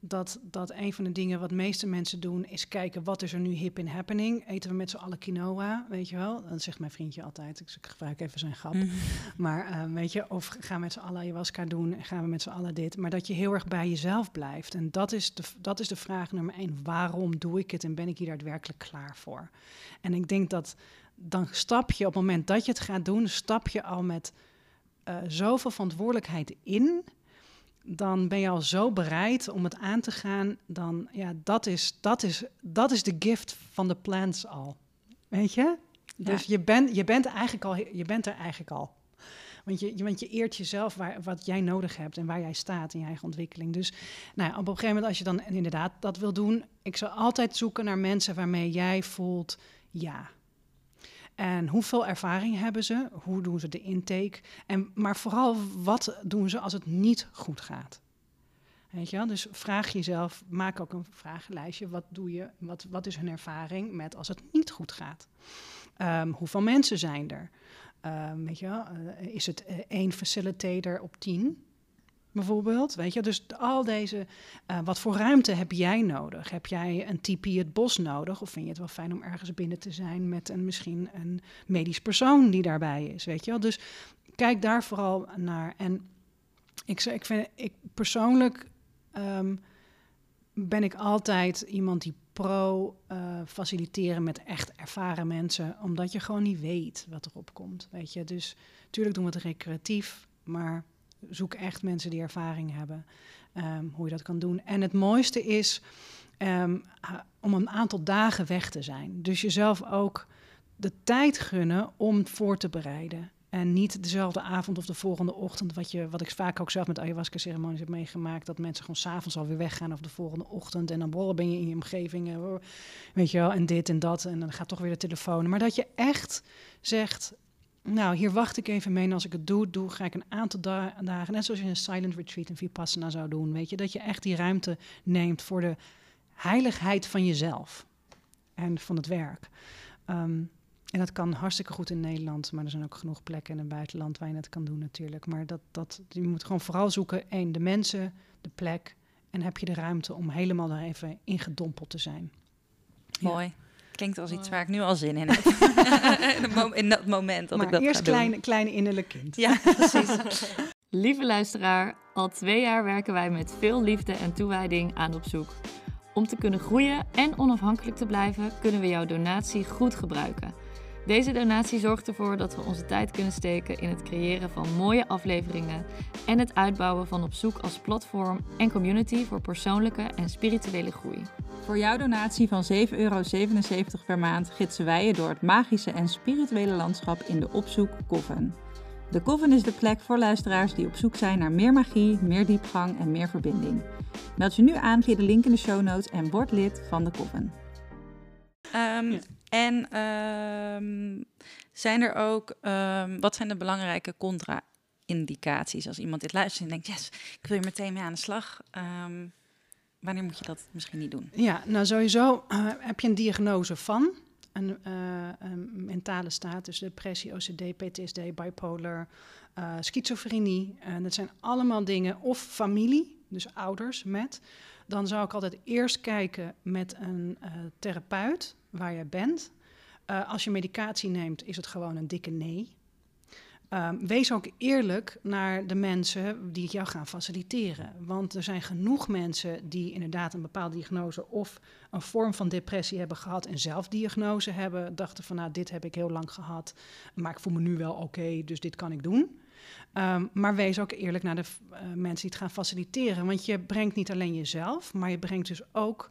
S1: dat, dat een van de dingen wat de meeste mensen doen... is kijken, wat is er nu hip in happening? Eten we met z'n allen quinoa, weet je wel? Dat zegt mijn vriendje altijd. Ik gebruik even zijn grap. Mm. *laughs* Maar uh, weet je, of gaan we met z'n allen ayahuasca doen... gaan we met z'n allen dit. Maar dat je heel erg bij jezelf blijft. En dat is, de, dat is de vraag nummer één. Waarom doe ik het en ben ik hier daadwerkelijk klaar voor? En ik denk dat dan stap je op het moment dat je het gaat doen, stap je al met uh, zoveel verantwoordelijkheid in. Dan ben je al zo bereid om het aan te gaan. Dan, ja, dat is, dat is, dat is de gift van de plants al. Weet je? Dus ja. je, bent je, bent eigenlijk al, je bent er eigenlijk al. Want je, want je eert jezelf waar, wat jij nodig hebt en waar jij staat in je eigen ontwikkeling. Dus nou ja, op een gegeven moment, als je dan inderdaad dat wil doen, ik zou altijd zoeken naar mensen waarmee jij voelt, ja, en hoeveel ervaring hebben ze? Hoe doen ze de intake? En, maar vooral, wat doen ze als het niet goed gaat? Weet je wel? Dus vraag jezelf, maak ook een vragenlijstje. Wat doe je? Wat, wat is hun ervaring met als het niet goed gaat? Um, hoeveel mensen zijn er? Um, weet je wel? Uh, is het uh, één facilitator op tien? Bijvoorbeeld. Weet je, dus al deze. Uh, wat voor ruimte heb jij nodig? Heb jij een tipi het bos nodig? Of vind je het wel fijn om ergens binnen te zijn met een misschien een medisch persoon die daarbij is? Weet je wel? Dus kijk daar vooral naar. En ik, ik vind, ik persoonlijk um, ben ik altijd iemand die pro uh, faciliteren met echt ervaren mensen, omdat je gewoon niet weet wat erop komt. Weet je, dus natuurlijk doen we het recreatief, maar zoek echt mensen die ervaring hebben, um, hoe je dat kan doen. En het mooiste is um, om een aantal dagen weg te zijn. Dus jezelf ook de tijd gunnen om voor te bereiden. En niet dezelfde avond of de volgende ochtend, wat, je, wat ik vaak ook zelf met ayahuasca-ceremonies heb meegemaakt, dat mensen gewoon s'avonds alweer weggaan of de volgende ochtend. En dan borrel ben je in je omgeving, eh, weet je wel, en dit en dat. En dan gaat toch weer de telefoon. Maar dat je echt zegt, nou, hier wacht ik even mee. En als ik het doe, doe ga ik een aantal dagen, net zoals je een silent retreat in Vipassana zou doen, weet je, dat je echt die ruimte neemt voor de heiligheid van jezelf en van het werk. Ehm, en dat kan hartstikke goed in Nederland, maar er zijn ook genoeg plekken in het buitenland waar je het kan doen natuurlijk. Maar dat, dat, je moet gewoon vooral zoeken, één, de mensen, de plek en heb je de ruimte om helemaal daar even ingedompeld te zijn.
S3: Mooi. Klinkt als iets waar ik nu al zin in *laughs* heb. *laughs* in dat moment dat
S1: maar
S3: ik dat
S1: eerst
S3: ga
S1: kleine,
S3: doen.
S1: kleine innerlijk kind.
S3: Ja, *laughs* precies.
S2: Lieve luisteraar, al twee jaar werken wij met veel liefde en toewijding aan op zoek. Om te kunnen groeien en onafhankelijk te blijven, kunnen we jouw donatie goed gebruiken. Deze donatie zorgt ervoor dat we onze tijd kunnen steken in het creëren van mooie afleveringen en het uitbouwen van op zoek als platform en community voor persoonlijke en spirituele groei.
S3: Voor jouw donatie van 7,77 euro per maand gidsen wij je door het magische en spirituele landschap in de Opzoek Coven. De Coven is de plek voor luisteraars die op zoek zijn naar meer magie, meer diepgang en meer verbinding. Meld je nu aan via de link in de show notes en word lid van de Coven. Ehm,
S1: Ja.
S3: En ehm, zijn er ook, ehm, wat zijn de belangrijke contra-indicaties als iemand dit luistert en denkt, yes, ik wil hier meteen mee aan de slag. Ehm, wanneer moet je dat misschien niet doen?
S1: Ja, nou sowieso eh, heb je een diagnose van een, eh, een mentale staat, dus depressie, OCD, PTSD, bipolar, eh, schizofrenie. En dat zijn allemaal dingen, of familie, dus ouders met. Dan zou ik altijd eerst kijken met een therapeut waar je bent. Eh, als je medicatie neemt, is het gewoon een dikke nee. Ehm, wees ook eerlijk naar de mensen die jou gaan faciliteren. Want er zijn genoeg mensen die inderdaad een bepaalde diagnose of een vorm van depressie hebben gehad en zelfdiagnose hebben. Dachten van nou, dit heb ik heel lang gehad, maar ik voel me nu wel oké, dus dit kan ik doen. Ehm, maar wees ook eerlijk naar de uh, mensen die het gaan faciliteren. Want je brengt niet alleen jezelf, maar je brengt dus ook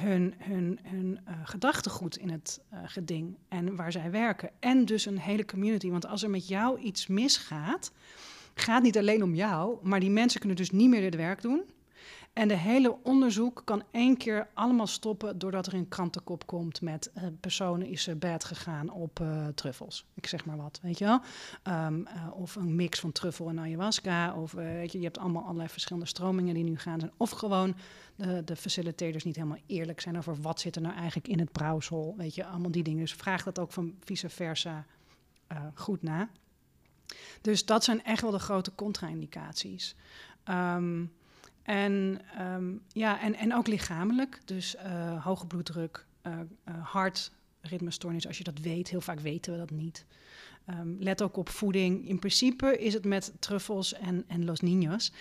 S1: hun, hun, hun uh, gedachtegoed in het uh, geding en waar zij werken. En dus een hele community. Want als er met jou iets misgaat, gaat niet alleen om jou, maar die mensen kunnen dus niet meer het werk doen. En de hele onderzoek kan één keer allemaal stoppen doordat er een krantenkop komt met uh, personen is bad gegaan op uh, truffels. Ik zeg maar wat, weet je wel. Um, of een mix van truffel en ayahuasca. Of weet je, je hebt allemaal allerlei verschillende stromingen die nu gaan zijn. Of gewoon de, de facilitators niet helemaal eerlijk zijn over wat zit er nou eigenlijk in het brouwsel. Weet je, allemaal die dingen. Dus vraag dat ook van vice versa goed na. Dus dat zijn echt wel de grote contra-indicaties. Um, en, um, ja, en, en ook lichamelijk, dus uh, hoge bloeddruk, uh, uh, hart, ritmestoornis, als je dat weet. Heel vaak weten we dat niet. Um, let ook op voeding. In principe is het met truffels en, en los niños.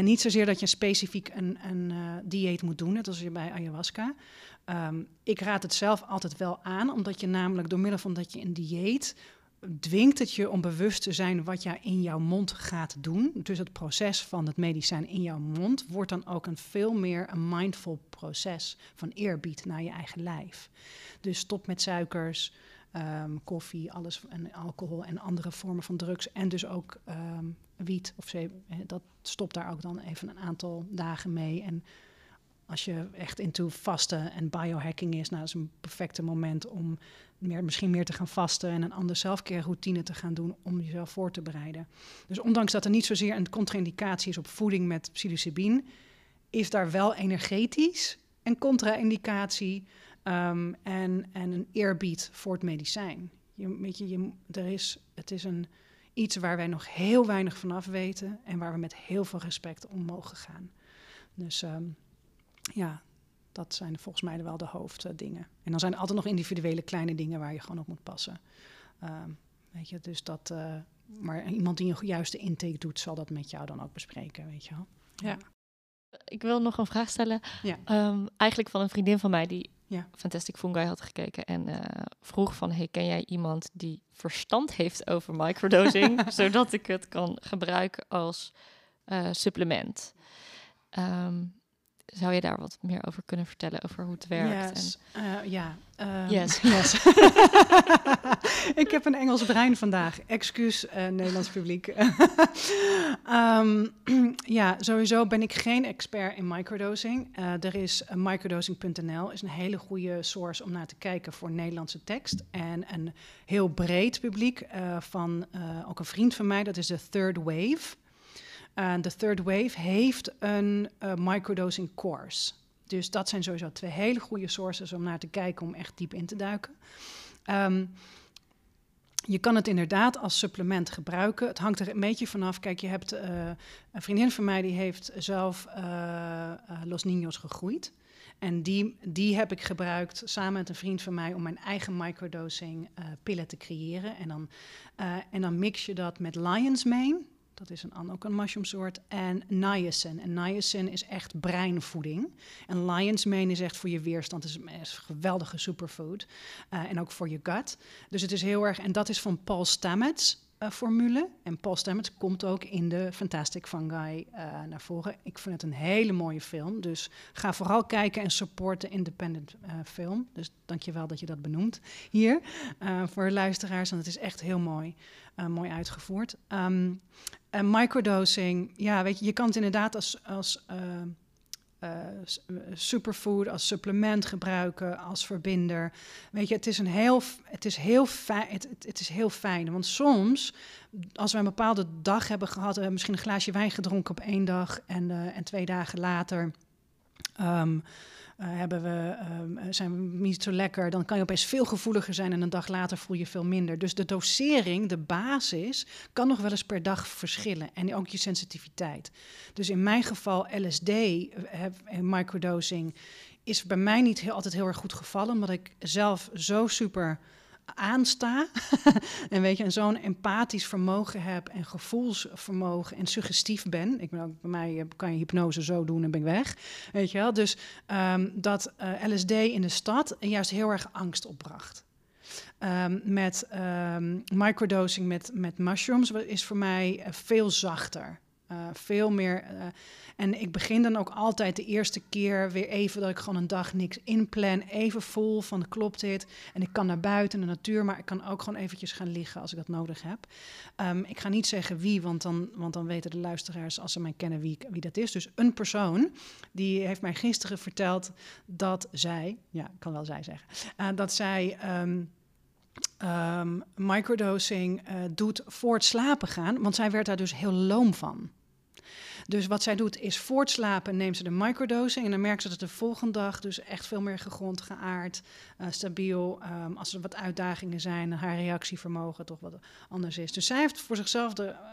S1: niet zozeer dat je specifiek een, een dieet moet doen, net als je bij ayahuasca. Um, ik raad het zelf altijd wel aan, omdat je namelijk door middel van dat je een dieet dwingt het je om bewust te zijn wat jij in jouw mond gaat doen. Dus het proces van het medicijn in jouw mond wordt dan ook een veel meer een mindful proces van eerbied naar je eigen lijf. Dus stop met suikers, um, koffie, alles en alcohol en andere vormen van drugs. En dus ook um, wiet of zeep, dat stopt daar ook dan even een aantal dagen mee. En als je echt into vasten en biohacking is, nou, dat is een perfecte moment om meer, misschien meer te gaan vasten en een andere zelfcare routine te gaan doen om jezelf voor te bereiden. Dus ondanks dat er niet zozeer een contra-indicatie is op voeding met psilocybine, is daar wel energetisch een contra-indicatie um, en, en een eerbied voor het medicijn. Je, je, er is, het is een, iets waar wij nog heel weinig vanaf weten en waar we met heel veel respect om mogen gaan. Dus um, ja, dat zijn volgens mij wel de hoofddingen. En dan zijn er altijd nog individuele kleine dingen waar je gewoon op moet passen. Um, weet je, dus dat. Uh, maar iemand die een juiste intake doet, zal dat met jou dan ook bespreken, weet je wel.
S2: Ja. Ik wil nog een vraag stellen.
S1: Ja.
S2: Um, eigenlijk van een vriendin van mij die
S1: ja.
S2: Fantastic Fungi had gekeken en uh, vroeg van, hey, ken jij iemand die verstand heeft over microdosing, *laughs* zodat ik het kan gebruiken als uh, supplement? Um, zou je daar wat meer over kunnen vertellen, over hoe het werkt?
S1: Yes. En... ja.
S2: Um, yes. *laughs*
S1: yes. ik heb een Engels brein vandaag. Excuus, uh, Nederlands publiek. um, *laughs* *clears throat* ja, sowieso ben ik geen expert in microdosing. Uh, er is uh, microdosing.nl, is een hele goede source om naar te kijken voor Nederlandse tekst. En een heel breed publiek van ook een vriend van mij, dat is de Third Wave. De Third Wave heeft een microdosing course. Dus dat zijn sowieso twee hele goede sources om naar te kijken, om echt diep in te duiken. Um, je kan het inderdaad als supplement gebruiken. Het hangt er een beetje vanaf. Kijk, je hebt uh, een vriendin van mij die heeft zelf uh, uh, Los Niños gegroeid. En die, die heb ik gebruikt samen met een vriend van mij om mijn eigen microdosing pillen te creëren. En dan, en dan mix je dat met Lion's Mane. Dat is een, ook een mushroomsoort. En niacin. En niacin is echt breinvoeding. En lion's mane is echt voor je weerstand. Het is, een geweldige superfood. Uh, en ook voor je gut. Dus het is heel erg... En dat is van Paul Stamets. Uh, formule. En Paul Stamets komt ook in de Fantastic Fungi uh, naar voren. Ik vind het een hele mooie film. Dus ga vooral kijken en support de independent uh, film. Dus dankjewel dat je dat benoemt hier voor luisteraars. Want het is echt heel mooi, mooi uitgevoerd. En microdosing, ja, weet je, je kan het inderdaad als, als superfood, als supplement gebruiken, als verbinder. Weet je, het is een heel, het is heel fijn. Het, het, is heel fijn. Want soms, als we een bepaalde dag hebben gehad, we hebben misschien een glaasje wijn gedronken op één dag en, uh, en twee dagen later. Uh, hebben we, um, zijn we niet zo lekker, dan kan je opeens veel gevoeliger zijn en een dag later voel je veel minder. Dus de dosering, de basis, kan nog wel eens per dag verschillen en ook je sensitiviteit. Dus in mijn geval LSD, uh, microdosing, is bij mij niet heel, altijd heel erg goed gevallen, omdat ik zelf zo super aansta. *laughs* en weet je, en zo'n empathisch vermogen heb en gevoelsvermogen en suggestief ben. Ik ben ook, bij mij eh, kan je hypnose zo doen en ben ik weg. Weet je wel? Dus um, dat uh, LSD in de stad juist heel erg angst opbracht. Um, met um, microdosing met, met mushrooms is voor mij uh, veel zachter. Uh, veel meer. Uh, en ik begin dan ook altijd de eerste keer weer even dat ik gewoon een dag niks inplan. Even vol van klopt dit. En ik kan naar buiten de natuur, maar ik kan ook gewoon eventjes gaan liggen als ik dat nodig heb. Um, ik ga niet zeggen wie, want dan, want dan weten de luisteraars als ze mij kennen wie, wie dat is. Dus een persoon die heeft mij gisteren verteld dat zij, ja, ik kan wel zij zeggen, uh, dat zij. Um, um, microdosing doet voor het slapen gaan, want zij werd daar dus heel loom van. Dus wat zij doet is voortslapen, neemt ze de microdosing en dan merkt ze dat de volgende dag dus echt veel meer gegrond, geaard, uh, stabiel. Um, als er wat uitdagingen zijn, haar reactievermogen toch wat anders is. Dus zij heeft voor zichzelf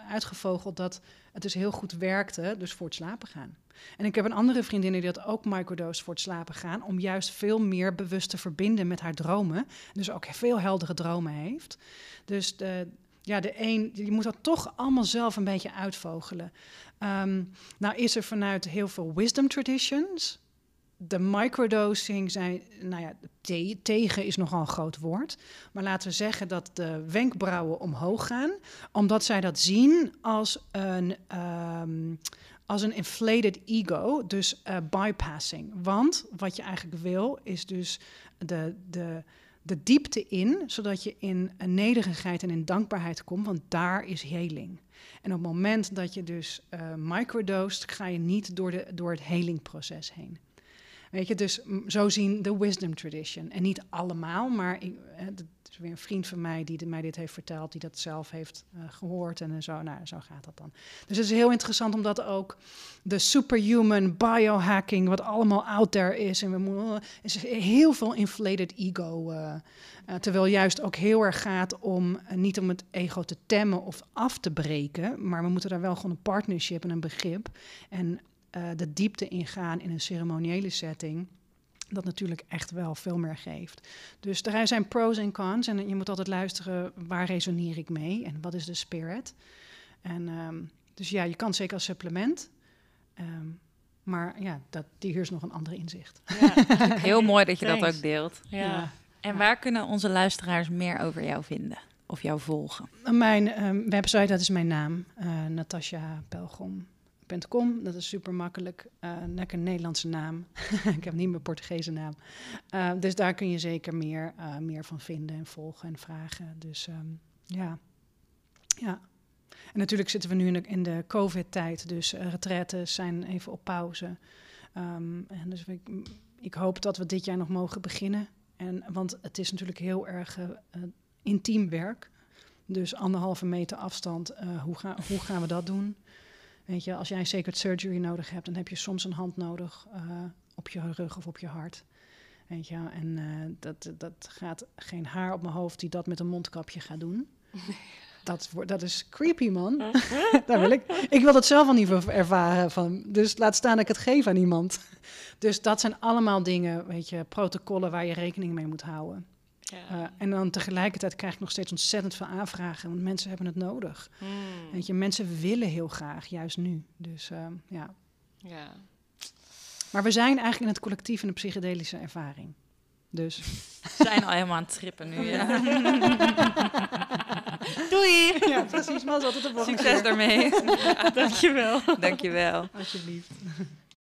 S1: uitgevogeld dat het dus heel goed werkte, dus voor het slapen gaan. En ik heb een andere vriendin die dat ook microdose voor het slapen gaan, om juist veel meer bewust te verbinden met haar dromen. Dus ook veel heldere dromen heeft. Dus de, ja, de een, je moet dat toch allemaal zelf een beetje uitvogelen. Um, nou is er vanuit heel veel wisdom traditions. De microdosing zijn, nou ja, te tegen is nogal een groot woord. Maar laten we zeggen dat de wenkbrauwen omhoog gaan, omdat zij dat zien als een, um, als een inflated ego, dus uh, bypassing. Want wat je eigenlijk wil, is dus de, de, de diepte in, zodat je in een nederigheid en in dankbaarheid komt, want daar is heling. En op het moment dat je dus uh, microdosed, ga je niet door, de, door het helingproces heen. Weet je, dus zo zien de wisdom tradition. En niet allemaal, maar ik, het is weer een vriend van mij die mij dit heeft verteld, die dat zelf heeft uh, gehoord en zo. Nou, zo gaat dat dan. Dus het is heel interessant omdat ook de superhuman biohacking, wat allemaal out there is, en we moeten, heel veel inflated ego. Uh, terwijl juist ook heel erg gaat om niet om het ego te temmen of af te breken, maar we moeten daar wel gewoon een partnership en een begrip en uh, de diepte ingaan in een ceremoniële setting. Dat natuurlijk echt wel veel meer geeft. Dus er zijn pros en cons. En je moet altijd luisteren waar resoneer ik mee en wat is de spirit. En um, dus ja, je kan zeker als supplement. Um, maar ja, dat, hier is nog een ander inzicht. Ja, *laughs*
S3: heel mooi dat je Thanks. dat ook deelt. Ja. ja. En waar kunnen onze luisteraars meer over jou vinden of jou volgen?
S1: Mijn um, website, dat is mijn naam, uh, Natasja Pelgrom Dat is super makkelijk. Uh, lekker Nederlandse naam. ik heb niet mijn Portugese naam. Uh, dus daar kun je zeker meer, uh, meer van vinden en volgen en vragen. Dus um, ja. ja. En natuurlijk zitten we nu in de, COVID-tijd. Dus retraites zijn even op pauze. Um, en dus ik, ik hoop dat we dit jaar nog mogen beginnen. En, want het is natuurlijk heel erg intiem werk. Dus anderhalve meter afstand, uh, hoe, ga, hoe gaan we dat doen? Weet je, als jij sacred surgery nodig hebt, dan heb je soms een hand nodig uh, op je rug of op je hart. Weet je, en uh, dat, dat gaat geen haar op mijn hoofd die dat met een mondkapje gaat doen. *laughs* Dat, dat is creepy, man. *laughs* Daar wil ik. Ik wil dat zelf al niet ervaren. Van, dus laat staan dat ik het geef aan iemand. Dus dat zijn allemaal dingen, weet je, protocollen waar je rekening mee moet houden. Ja. Uh, en dan tegelijkertijd krijg ik nog steeds ontzettend veel aanvragen, want mensen hebben het nodig. Hmm. Weet je, mensen willen heel graag, juist nu. Dus uh, ja. ja. Maar we zijn eigenlijk in het collectief in de psychedelische ervaring. Dus.
S3: We zijn al helemaal aan het trippen nu, ja. *laughs* Doei!
S1: Ja, precies. Maar altijd de
S3: Succes keer. daarmee. *laughs*
S2: Dankjewel.
S3: Dankjewel.
S1: Alsjeblieft.